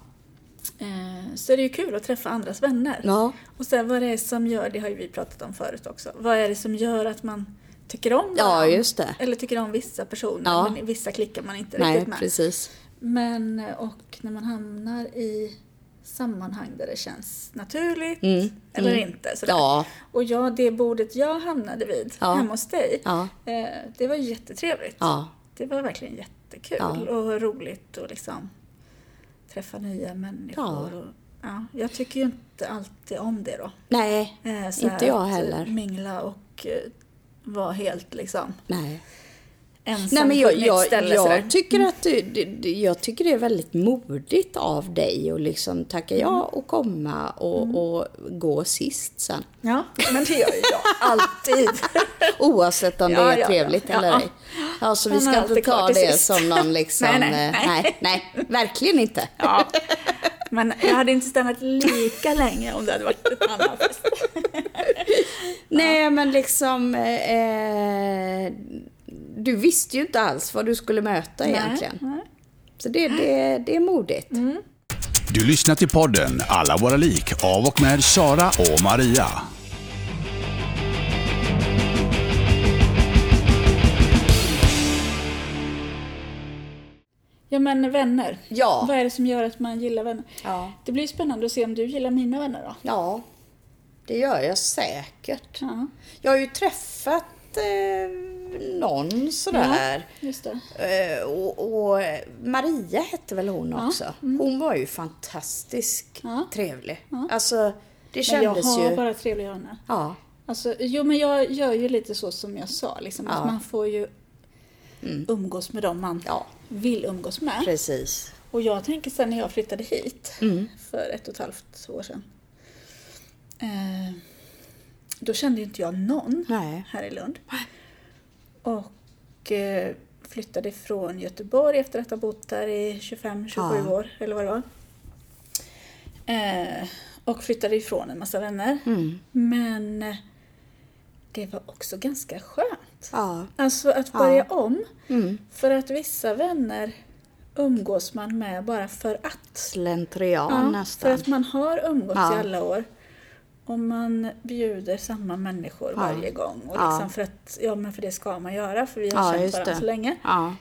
Eh, Så är det ju kul att träffa andras vänner.
Ja.
Och sen vad det är som gör, det har ju vi pratat om förut också, vad är det som gör att man tycker om
Ja,
varandra?
just det.
Eller tycker om vissa personer,
Ja.
men vissa klickar man inte
Nej,
riktigt med.
precis.
Men, och när man hamnar i sammanhang där det känns naturligt
Mm,
eller
mm.
inte. Sådär.
Ja.
Och ja, det bordet jag hamnade vid
Ja.
hemma hos dig,
Ja.
eh, det var jättetrevligt.
Ja.
Det var verkligen jättekul
Ja.
och roligt att liksom träffa nya människor.
Ja.
Och, ja, jag tycker ju inte alltid om det då.
Nej,
Eh,
inte jag
att,
heller.
Mingla och eh, vara helt liksom
Nej.
Ensam
Nej, men
på
jag,
ett nytt
jag,
ställe. sådär.
jag, tycker att du, du, jag tycker det är väldigt modigt av dig att liksom tacka ja och komma och, och gå sist sen.
Ja, men det gör jag alltid.
Oavsett om det
Ja,
är
ja,
trevligt
Ja.
eller ej. Ja, så vi ska inte ta det
sist.
som någon liksom...
Nej, nej,
eh,
nej.
nej, nej, verkligen inte.
Ja. Men jag hade inte stannat lika länge om det hade varit en annan fest.
Nej, men liksom... Eh, du visste ju inte alls vad du skulle möta egentligen.
Nej, nej.
Så det, det, det är modigt.
Du lyssnar till podden Alla våra lik av och med Sara och Maria.
Ja men vänner.
Ja.
Vad är det som gör att man gillar vänner?
Ja.
Det blir spännande att se om du gillar mina vänner då.
Ja, det gör jag säkert.
Ja,
Jag har ju träffat någon sådär.
det.
Eh, och, och Maria hette väl hon också. Hon var ju fantastiskt
mm. Ja.
trevlig. Alltså, det
Men jag
kändes
har
ju...
bara trevliga vänner.
Ja,
Alltså, jo men jag gör ju lite så som jag sa, liksom,
Ja. Mm.
att man får ju umgås med dem man
Ja.
vill umgås med.
precis.
Och jag tänker sen när jag flyttade hit
Mm.
för ett och ett halvt år sedan. Eh, då kände ju inte jag någon
Nej.
här i Lund. Och eh, flyttade från Göteborg efter att ha bott där i 25-27
Ja.
år eller vad det var. Eh, och flyttade ifrån en massa vänner.
Mm.
Men eh, det var också ganska skönt.
Ja.
Alltså att börja om.
Mm.
För att vissa vänner umgås man med bara för att.
Slentrian
Ja, för
nästan.
att man har umgåtts
Ja.
i alla år. Och man bjuder samma människor
Ja.
varje gång. Och
Ja.
liksom för att, ja men för det ska man göra för vi har
Ja,
känt varandra
det.
så länge.
Ja.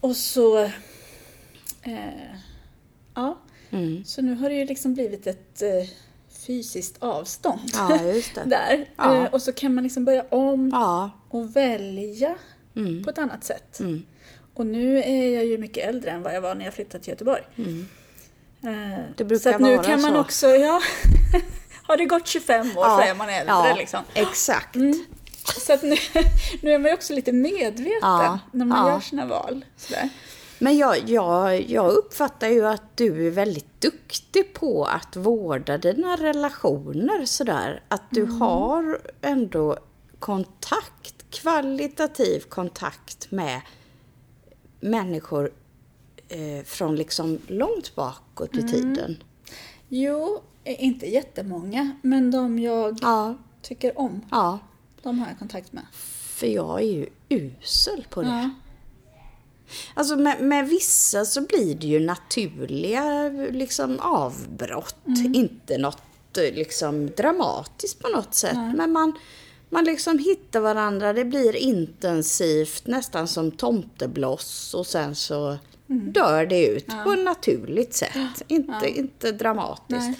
Och så... Eh, ja,
Mm.
så nu har det ju liksom blivit ett eh, fysiskt avstånd.
ja,
där.
Ja.
Eh, och så kan man liksom börja om
Ja.
och välja
Mm.
på ett annat sätt.
Mm.
Och nu är jag ju mycket äldre än vad jag var när jag flyttade till Göteborg.
Mm.
Eh,
Det brukar
så att nu
vara
kan man
så.
också, ja, har det gått 25 år så är man äldre
ja,
liksom.
exakt.
Mm. Så att nu, nu är man ju också lite medveten
Ja,
när man
ja.
gör sina val. Sådär.
Men jag, jag, jag uppfattar ju att du är väldigt duktig på att vårda dina relationer sådär. Att du har ändå kontakt, kvalitativ kontakt med människor eh, från liksom långt bakåt i tiden.
Jo, inte jättemånga, men de jag
Ja,
tycker om,
ja.
de har jag kontakt med.
För jag är ju usel på det.
Ja.
Alltså med, med vissa så blir det ju naturliga liksom avbrott. Inte något eh, liksom dramatiskt på något sätt. Men man, man liksom hittar varandra. Det blir intensivt, nästan som tomtebloss. Och sen så dör det ut på ett naturligt sätt. Inte, inte dramatiskt.
Nej.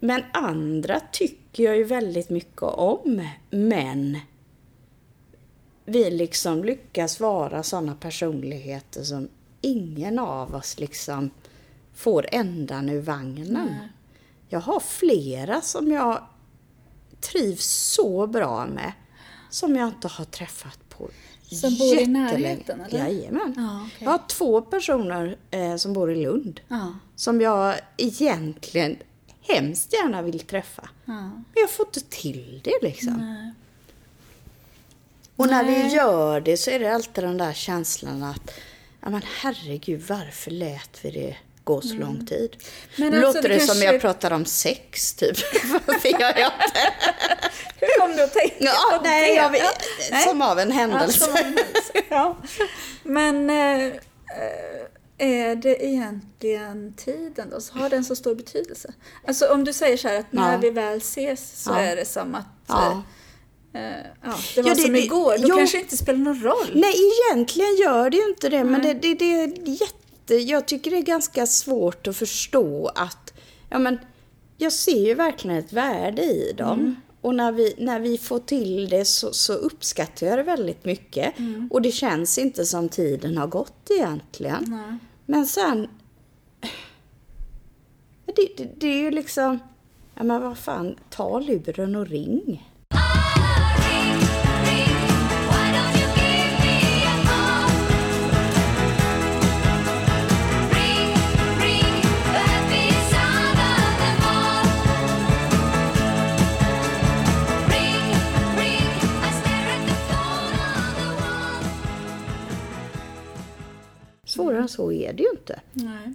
Men andra tycker jag ju väldigt mycket om. Men vi liksom lyckas vara sådana personligheter som ingen av oss liksom får ändan ur vagnen. Jag har flera som jag trivs så bra med som jag inte har träffat på
Som bor i närheten, eller?
Jajamän.
Ja, okej.
Jag har två personer eh, som bor i Lund.
Ja.
Som jag egentligen hemskt gärna vill träffa.
Ja.
Men jag får inte till det liksom.
Nej.
Och när
Nej.
vi gör det så är det alltid den där känslan att, ja men herregud, varför lät vi det gå så lång tid?
Men alltså,
låter
det
det som
kanske-
jag pratar om sex, typ. Det gör jag inte.
Hur kom du att tänka
Ja,
på
nej,
det?
jag
Nej.
som av en
Ja,
händelse.
som en händelse. ja. Men eh, eh, är det egentligen tiden då? Så har den så stor betydelse? Alltså om du säger så här att när
Ja.
vi väl ses så
Ja.
är det som att
Ja.
eh, eh, ja, det var
Ja, det-
som igår. Då kanske det inte spelar någon roll.
Nej, egentligen gör det ju inte det. Men det, det, det är jätte... Jag tycker det är ganska svårt att förstå att... Ja, men jag ser ju verkligen ett värde i dem. Och när vi, när vi får till det så, så uppskattar jag det väldigt mycket. Och det känns inte som tiden har gått egentligen.
Nej.
Men sen... Det, det, det är ju liksom... Ja, men vad fan, ta luren och ring. Svårare än så är det ju inte.
Nej.
Men,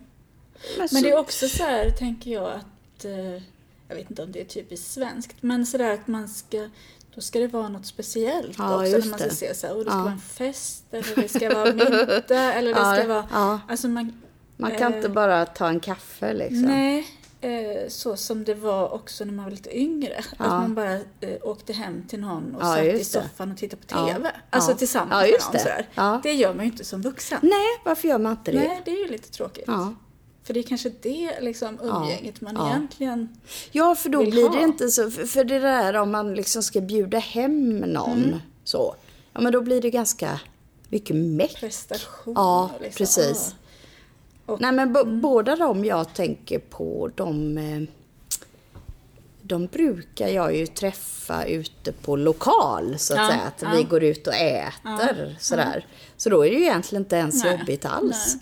Men
så,
det är också så här, tänker jag, att eh, jag vet inte om det är typiskt svenskt, men sådär att man ska då ska det vara något speciellt
Ja,
också när man ska
det.
se så här, och det ska
Ja.
vara en fest eller det ska vara middag eller det
Ja,
ska vara, alltså man,
man kan
eh,
inte bara ta en kaffe liksom.
nej, eh, så som det var också när man var lite yngre. Att
Ja.
man bara eh, åkte hem till någon och
Ja,
satt i soffan och tittade på
Ja.
TV. Alltså
Ja.
tillsammans
Ja,
med någon
det.
sådär.
Ja.
Det gör man ju inte som vuxen.
Nej, varför gör man inte det?
Nej, det är ju lite tråkigt.
Ja.
För det är kanske det liksom umgänget man
Ja.
egentligen...
ja, för då
vill
blir
ha.
det inte så. För det där om man liksom ska bjuda hem någon
Mm.
så. Ja, men då blir det ganska mycket meck.
prestation.
Ja,
liksom,
precis.
Och-
Nej, men bo- båda de jag tänker på, de, eh, de brukar jag ju träffa ute på lokal, så att
Ja,
säga. Att
ja.
vi går ut och äter, sådär. Så då är det ju egentligen inte ens
Nej,
jobbigt alls.
nej.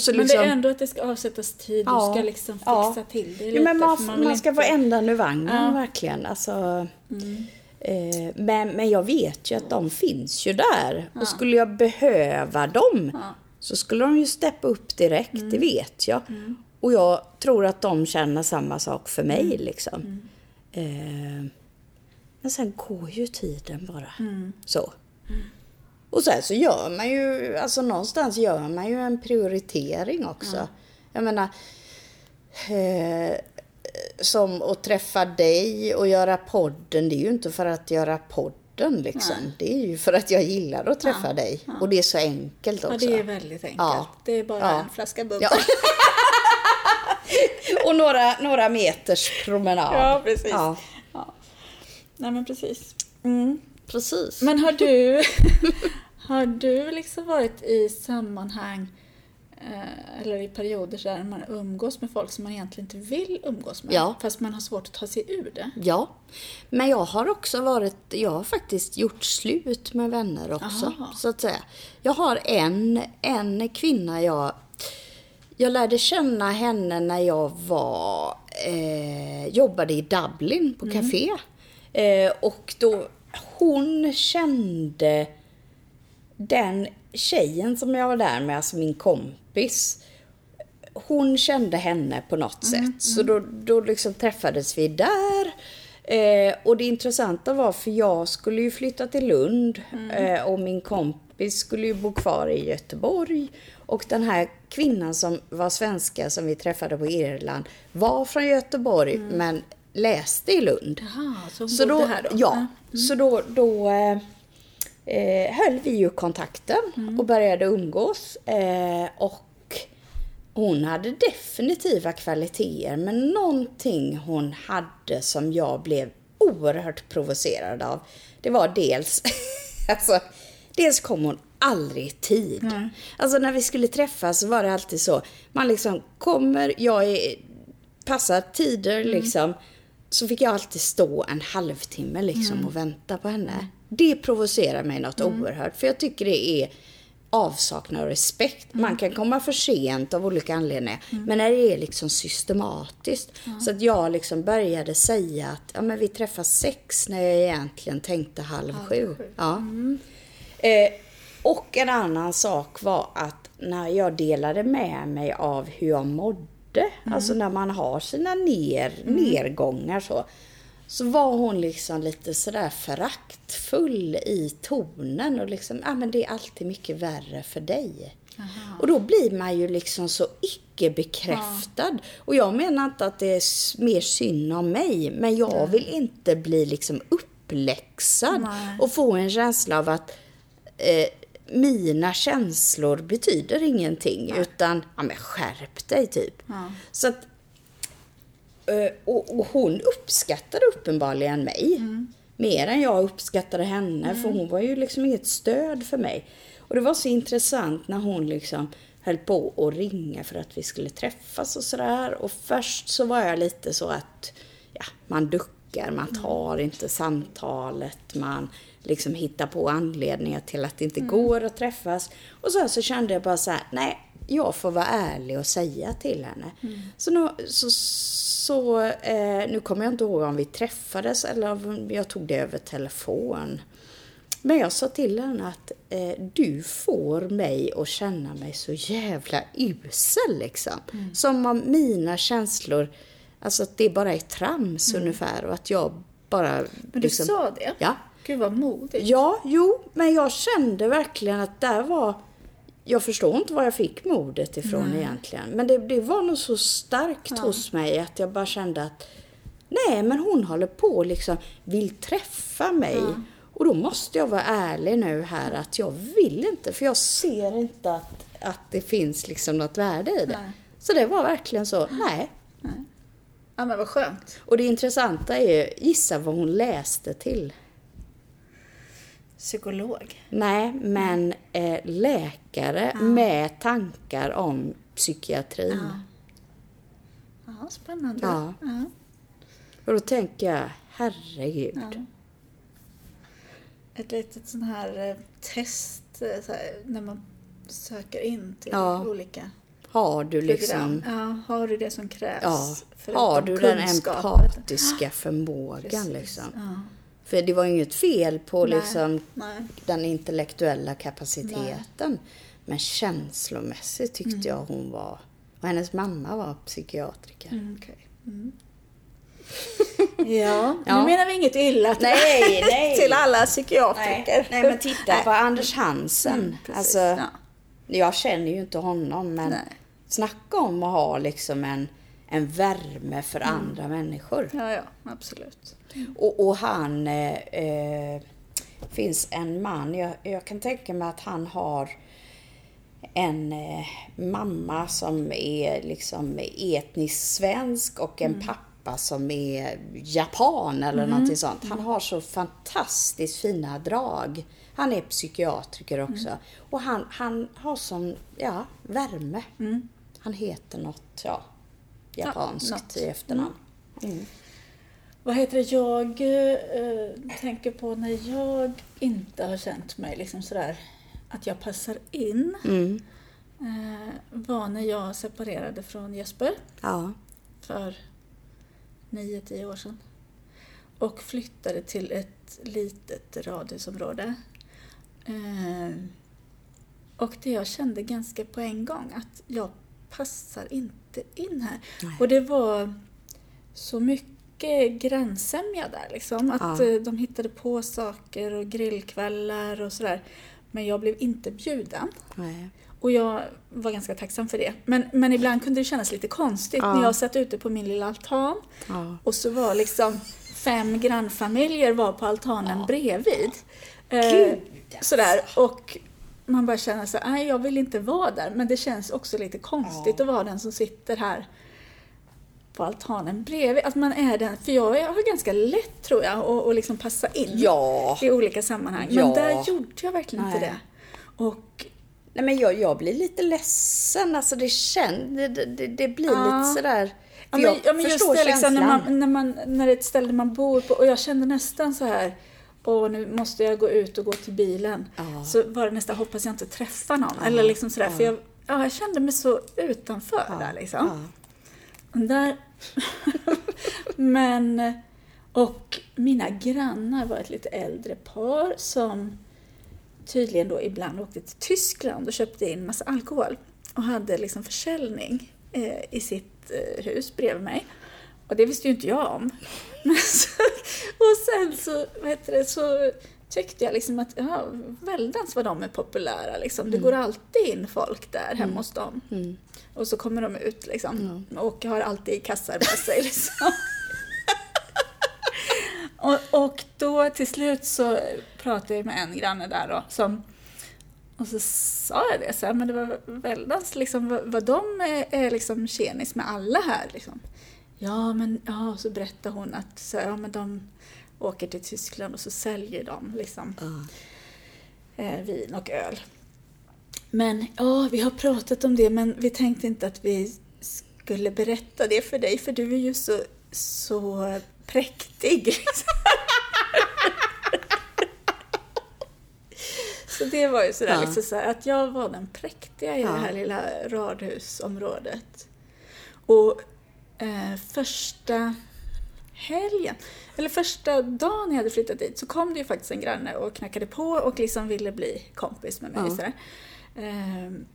Så
Men
liksom,
det är ändå att det ska avsättas tid,
Ja,
du ska liksom fixa
ja.
till det
Ja,
lite.
men man, man,
vill
ska
inte-
vara ändan ur vagnen,
Ja. Mm.
verkligen. Alltså, eh, men, men jag vet ju att de finns ju där. Och skulle jag behöva dem
Ja.
Så skulle de ju steppa upp direkt,
Mm.
det vet jag. Och jag tror att de känner samma sak för mig.
Mm.
liksom. Eh, men sen går ju tiden bara.
Mm.
Så. Och sen så gör man ju, alltså någonstans gör man ju en prioritering också. Jag menar, eh, som att träffa dig och göra podden, det är ju inte för att göra podden liksom. Det är ju för att jag gillar att träffa dig. Och det är så enkelt
Ja,
också.
det är väldigt enkelt.
Ja.
Det är bara
Ja.
en flaska bubbel.
Ja. och några, några meters promenad.
Ja, precis.
Ja,
Ja. Nej, men precis. Mm.
precis.
Men har du, har du liksom varit i sammanhang eller i perioder där man umgås med folk som man egentligen inte vill umgås med?
Ja.
Fast man har svårt att ta sig ur det?
Ja, men jag har också varit, jag har faktiskt gjort slut med vänner också,
Aha.
så att säga. Jag har en, en kvinna jag, jag lärde känna henne när jag var, eh, jobbade i Dublin på café. Eh, och då, hon kände den tjejen som jag var där med, alltså min kompis, hon kände henne på något sätt. Så då, då liksom träffades vi där. Eh, och det intressanta var, för jag skulle ju flytta till Lund eh, och min kompis skulle ju bo kvar i Göteborg. Och den här kvinnan som var svenska som vi träffade på Irland var från Göteborg men läste i Lund.
Jaha, så hon
Så
bodde
då,
här då?
Ja, så då, då eh, eh, höll vi ju kontakten och började umgås. Eh, och hon hade definitiva kvaliteter, men någonting hon hade som jag blev oerhört provocerad av, det var dels, alltså, dels kom hon aldrig i tid. Alltså när vi skulle träffas så var det alltid så, man liksom kommer, jag är, passar tider liksom, så fick jag alltid stå en halvtimme liksom och vänta på henne. Det provocerar mig något oerhört. För jag tycker det är avsaknad av respekt. Man kan komma för sent av olika anledningar. Men när det är liksom systematiskt. Så att jag liksom började säga att ja, men vi träffas sex när jag egentligen tänkte halv, sju. Ja. Eh, och en annan sak var att när jag delade med mig av hur jag mådde, alltså när man har sina ner, nedgångar så, så var hon liksom lite sådär föraktfull i tonen och liksom, ja men det är alltid mycket värre för dig. Och då blir man ju liksom så icke bekräftad. Och jag menar inte att det är mer synd om mig, men jag vill inte bli liksom uppläxad
Nej.
och få en känsla av att eh, mina känslor betyder ingenting, utan ja, men skärp dig typ. Så att, och, och hon uppskattade uppenbarligen mig. Mer än jag uppskattade henne, för hon var ju liksom inget stöd för mig. Och det var så intressant när hon liksom höll på att ringa för att vi skulle träffas och sådär. Och först så var jag lite så att ja, man duckar, man tar inte samtalet, man liksom hittar på anledningar till att det inte går att träffas. Och sen så kände jag bara så här, nej, jag får vara ärlig och säga till henne. Så, nu, så, så eh, nu kommer jag inte ihåg om vi träffades eller om jag tog det över telefon. Men jag sa till henne att eh, du får mig att känna mig så jävla usel liksom. Som om mina känslor, alltså att det bara är trams ungefär och att jag bara...
Men du sa det?
Ja.
Gud vad modigt.
Ja, jo, men jag kände verkligen att där var... Jag förstår inte var jag fick modet ifrån egentligen. Men det, det var nog så starkt hos mig att jag bara kände att nej, men hon håller på liksom, vill träffa mig. Och då måste jag vara ärlig nu här att jag vill inte, för jag ser inte att, att det finns liksom något värde i det.
Nej.
Så det var verkligen så, nej.
Ja men vad skönt.
Och det intressanta är, gissa vad hon läste till.
Psykolog.
Nej, men eh, läkare med tankar om psykiatrin.
Ja, spännande.
Ja.
Ja.
Och då tänker jag, herregud.
Ja. Ett litet sån här eh, test eh, så här, när man söker in till
Ja.
olika
Har du liksom...
Ja, har du det som krävs?
Ja, har du den empatiska förmågan
Precis.
liksom?
Ja.
För det var inget fel på
Nej,
liksom
nej.
den intellektuella kapaciteten. Men känslomässigt tyckte
Mm.
jag hon var... Och hennes mamma var psykiatriker.
Mm, okej. Mm. Ja,
Ja.
nu menar vi inget illa till,
Nej, nej.
till alla psykiatriker.
Nej, men titta på Anders Hansen.
Mm, precis.
alltså,
Ja.
Jag känner ju inte honom, men
Nej.
snacka om att ha liksom en, en värme för
Mm.
andra människor.
Ja, ja, absolut.
Och, och han... Eh, eh, finns en man, jag, jag kan tänka mig att han har en eh, mamma som är liksom etnisk svensk och en pappa som är japan eller någonting sånt. Han har så fantastiskt fina drag. Han är psykiatriker också. Och han, han har sån, ja, värme. Han heter något, ja, japanskt
något.
i efternamn.
Vad heter det, jag eh, tänker på när jag inte har känt mig liksom sådär att jag passar in.
Mm.
Eh, var när jag separerade från Jesper
Ja.
för nio tio år sedan. Och flyttade till ett litet radhusområde. Eh, och det jag kände ganska på en gång att jag passar inte in här.
Nej.
Och det var så mycket grannsämja där liksom. Att
Ja.
eh, de hittade på saker och grillkvällar och sådär. Men jag blev inte bjuden.
Nej.
Och jag var ganska tacksam för det. Men, men ibland kunde det kännas lite konstigt
Ja.
när jag satt ute på min lilla altan
Ja.
och så var liksom fem grannfamiljer var på altanen bredvid. Eh, sådär. Och man bara känner så nej jag vill inte vara där. Men det känns också lite konstigt att vara den som sitter här på altanen bredvid. Att man är den, för jag har ganska lätt tror jag att att liksom passa in
Ja.
i olika sammanhang.
Ja.
Men där gjorde jag verkligen inte
Nej.
det. Och
Nej men jag, jag blir lite ledsen, alltså det känns, det, det, det blir
Ja.
lite sådär.
Ja, men,
jag
ja, men just det, liksom, när, man, när, man, när det är ett ställe man bor på och jag kände nästan så här och nu måste jag gå ut och gå till bilen.
Ja.
Så var det nästan, hoppas jag inte träffar någon. Eller liksom sådär, för jag, ja, jag kände mig så utanför där liksom.
Ja.
Där. Men, och mina grannar var ett lite äldre par som tydligen då ibland åkte till Tyskland och köpte in massa alkohol och hade liksom försäljning eh, i sitt eh, hus bredvid mig. Och det visste ju inte jag om. Och sen så, vad heter det, så tyckte jag liksom att ja, väldans vad de är populära. Liksom. Det går alltid in folk där hemma hos dem.
Mm.
Och så kommer de ut liksom. Och har alltid kassar med sig. Liksom. och, och då till slut så pratade jag med en granne där då. Som, och så sa jag det, så här, men det var väldans liksom, vad, vad de är, är liksom tjenis med alla här. Liksom. Ja, men ja, så berättade hon att så, ja, men de åker till Tyskland och så säljer de liksom,
Ja.
eh, vin och öl. Men ja, vi har pratat om det men vi tänkte inte att vi skulle berätta det för dig för du är ju så, så präktig. liksom. så det var ju sådär
Ja.
liksom så här, att jag var den präktiga i
Ja.
det här lilla radhusområdet. Och eh, första helgen, eller första dagen jag hade flyttat dit så kom det ju faktiskt en granne och knackade på och liksom ville bli kompis med mig.
Ja.
Sådär. Ehm,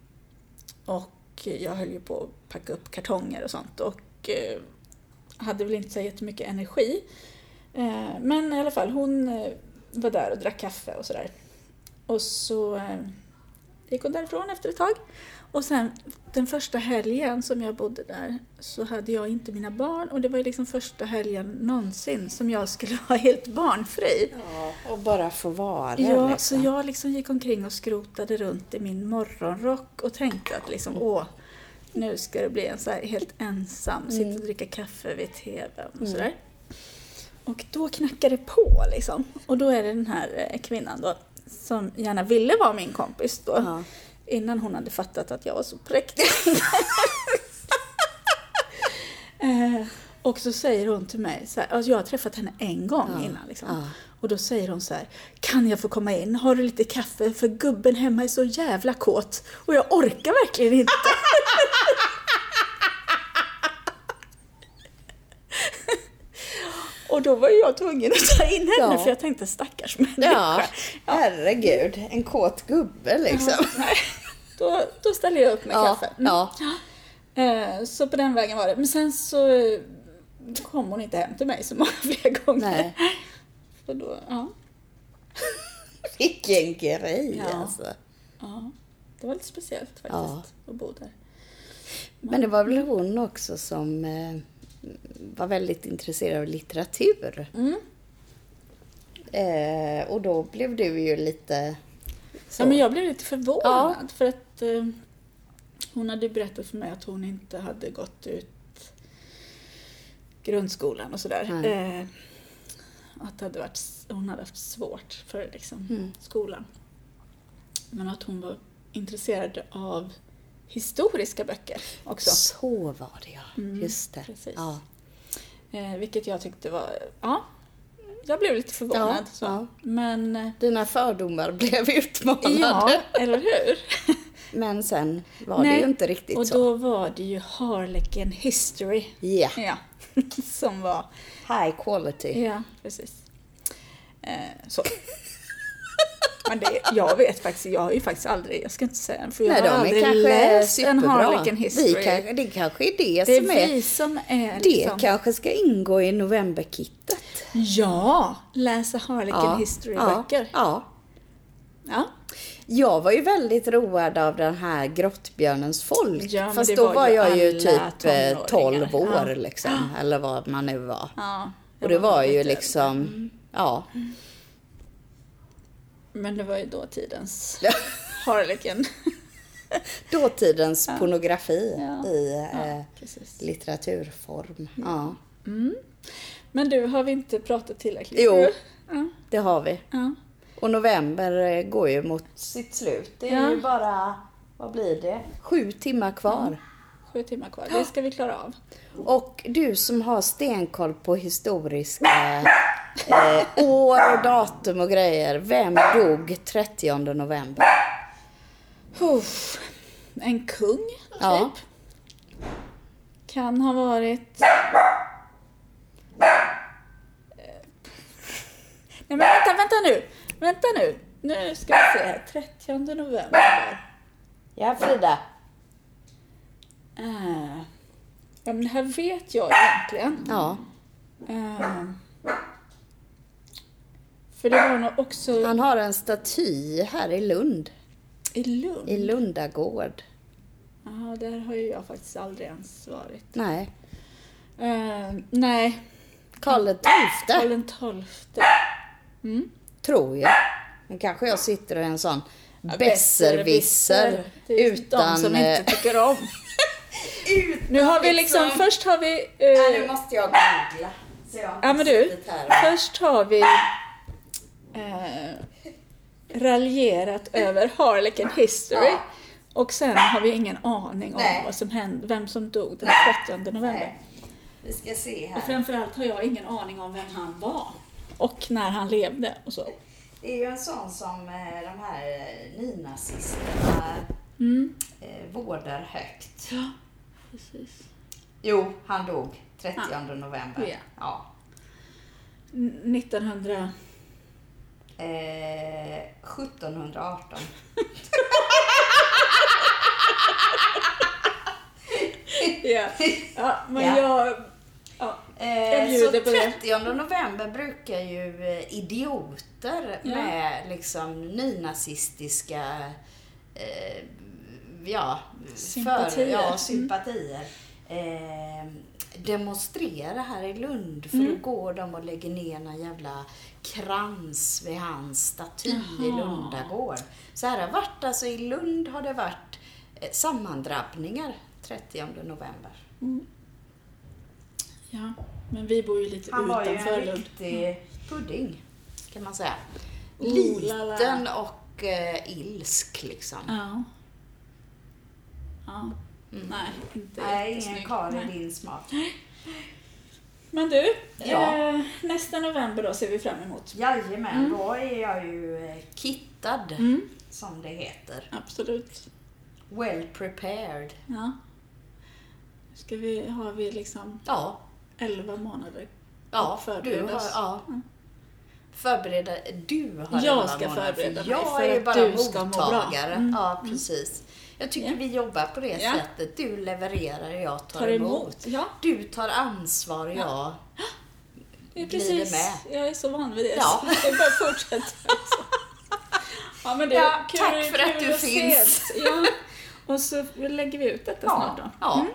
och jag höll ju på att packa upp kartonger och sånt och eh, hade väl inte så jättemycket energi. Eh, men i alla fall, hon eh, var där och drack kaffe och sådär. Och så eh, gick hon därifrån efter ett tag. Och sen den första helgen som jag bodde där så hade jag inte mina barn och det var liksom första helgen någonsin som jag skulle vara helt barnfri.
Ja, och bara få vara
Ja,
liksom.
så jag liksom gick omkring och skrotade runt i min morgonrock och tänkte att liksom, åh, nu ska det bli en så här helt ensam, sitta och dricka kaffe vid TVn och sådär. Och då knackade det på liksom. Och då är det den här eh, kvinnan då som gärna ville vara min kompis då.
Ja.
Innan hon hade fattat att jag var så präktig. eh, och så säger hon till mig, så här, alltså jag har träffat henne en gång
Ja,
innan. Liksom.
ja.
Och då säger hon så här, kan jag få komma in? Har du lite kaffe? För gubben hemma är så jävla kåt och jag orkar verkligen inte. och då var jag tvungen att ta in henne
Ja.
för jag tänkte stackars människa.
Ja, herregud. En kåt gubbe liksom.
Nej, då, då ställer jag upp med
Ja,
kaffe. Mm.
ja.
Eh, Så på den vägen var det. Men sen så eh, kom hon inte hem till mig så många fler gånger.
Nej.
Så då, ja,
Vilken grej
Ja.
alltså.
ja, det var lite speciellt faktiskt
Ja.
att bo där.
Men det var väl hon också som eh, var väldigt intresserad av litteratur.
Mm.
Eh, och då blev du ju lite så.
Ja, men jag blev lite förvånad för att eh, hon hade berättat för mig att hon inte hade gått ut grundskolan och sådär. Eh, att det hade varit, hon hade haft svårt för liksom,
Mm.
skolan. Men att hon var intresserad av historiska böcker också.
Så var det ja.
Mm,
Just det.
precis.
Ja.
Eh, vilket jag tyckte var, ja, jag blev lite förvånad.
Ja,
så.
ja.
Men, eh,
Dina fördomar blev utmanade.
ja, eller hur?
Men sen var det ju inte riktigt
och
så.
då var det ju Harlequin History.
Ja,
Ja, som var,
high quality.
ja precis. Eh, så. Men det, jag vet faktiskt, jag har ju faktiskt aldrig, jag ska inte säga för jag
Nej,
har aldrig
kanske
läst en. Harlequin History.
Vi kan, det kanske är det,
det
som är...
vi som är
Det
liksom,
kanske ska ingå i novemberkittet.
Ja, läsa Harlequin History-böcker.
Ja,
Ja.
ja. Jag var ju väldigt road av den här Grottbjörnens folk.
Ja,
Fast
det
då
var
var, jag ju typ eh,
tonåringar.
12 år
Ja.
liksom. Eller vad man nu var.
ja
Och det var ju liksom, ja.
Men det var ju dåtidens
Ja.
Harlequin.
Dåtidens pornografi
Ja.
i
Ja,
eh, litteraturform. Ja,
Men du, har vi inte pratat tillräckligt?
Jo.
Ja.
det har vi.
ja.
Och november eh, går ju mot sitt slut. Det är
Ja.
ju bara, vad blir det? Sju timmar kvar.
Sju timmar kvar, det ska vi klara av.
Och du som har stenkoll på historiska Eh, år och datum och grejer. Vem dog 30 november?
Uff. En kung, typ.
Ja.
Kan ha varit... Nej men vänta, vänta nu! Vänta nu! Nu ska vi se här. 30 november.
Ja, Frida.
Uh, ja men det här vet jag egentligen.
Ja.
Eh, för det var nog också
Han har en staty här i Lund.
i Lund.
I Lundagård.
Ja, där har ju jag faktiskt aldrig ens varit.
Nej.
Eh, nej,
Karl XII,
Karl den tolfte.
tror jag. Men kanske jag sitter och är en sån besserwisser. Utan...
de som
eh,
inte tycker om. nu har vi liksom, först har vi... eh,
nu måste jag googla. Så jag har
ja men du, först har vi eh, raljerat över Harlequin History. Och sen har vi ingen aning om
Nej.
vad som hände, vem som dog den 30 november.
Vi ska se
Och
här.
framförallt har jag ingen aning om vem han var. Och när han levde och så.
Det är ju en sån som eh, de här eh, nynazisterna
Mm.
eh, vårdar högt.
Ja, precis.
Jo, han dog 30
Ja.
november.
Ja.
Ja.
N- 1900...
Eh, 1718.
Ja, ja men
Ja.
jag... Ja. Jag
Eh,
bjuder
så
på det.
30 november brukar ju eh, idioter
Ja.
med liksom nynazistiska eh, ja,
Sympatier.
För, ja,
Mm.
sympatier. Eh, demonstrera här i Lund för
Mm.
då går de och lägger ner en jävla krans vid hans staty i
Jaha.
Lundagård. Så här har varit, alltså i Lund har det varit eh, sammandrabbningar 30 november.
ja, men vi bor ju lite
Han var ju
utanför
en
Lund.
riktig pudding, kan man säga.
Oh.
Liten och eh, ilsk liksom.
Ja. Ja. Nej, inte
Nej, ingen karl i din smak.
Men du,
Ja.
eh, nästa november då ser vi fram emot.
Jajamän, då är jag ju eh, kittad,
Mm.
som det heter.
Absolut.
Well prepared.
Ja. Ska vi, har vi liksom
Ja,
11 månader
ja du
förbereda
har...
oss.
Ja. Förbereda, du har
Jag ska
månader,
förbereda
för
mig
Jag
för
är ju
att
bara
du ska må bra. Mm.
Ja, precis. Jag tycker vi jobbar på det sättet. Du levererar, jag tar,
tar
emot.
emot. Ja,
Du tar ansvar, jag
det är precis.
med.
Jag är så van vid det.
Ja.
Det bara fortsätta. Ja, men det,
Ja,
kul,
tack för att
kul
du
ses.
finns.
Ja. Och så lägger vi ut detta
Ja,
snart då.
ja.
Mm.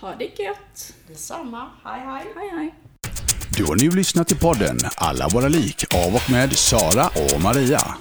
Ha det gött.
Detsamma. Hej, hej.
Hej hej.
Du har nu lyssnat till podden Alla våra lik av och med Sara och Maria.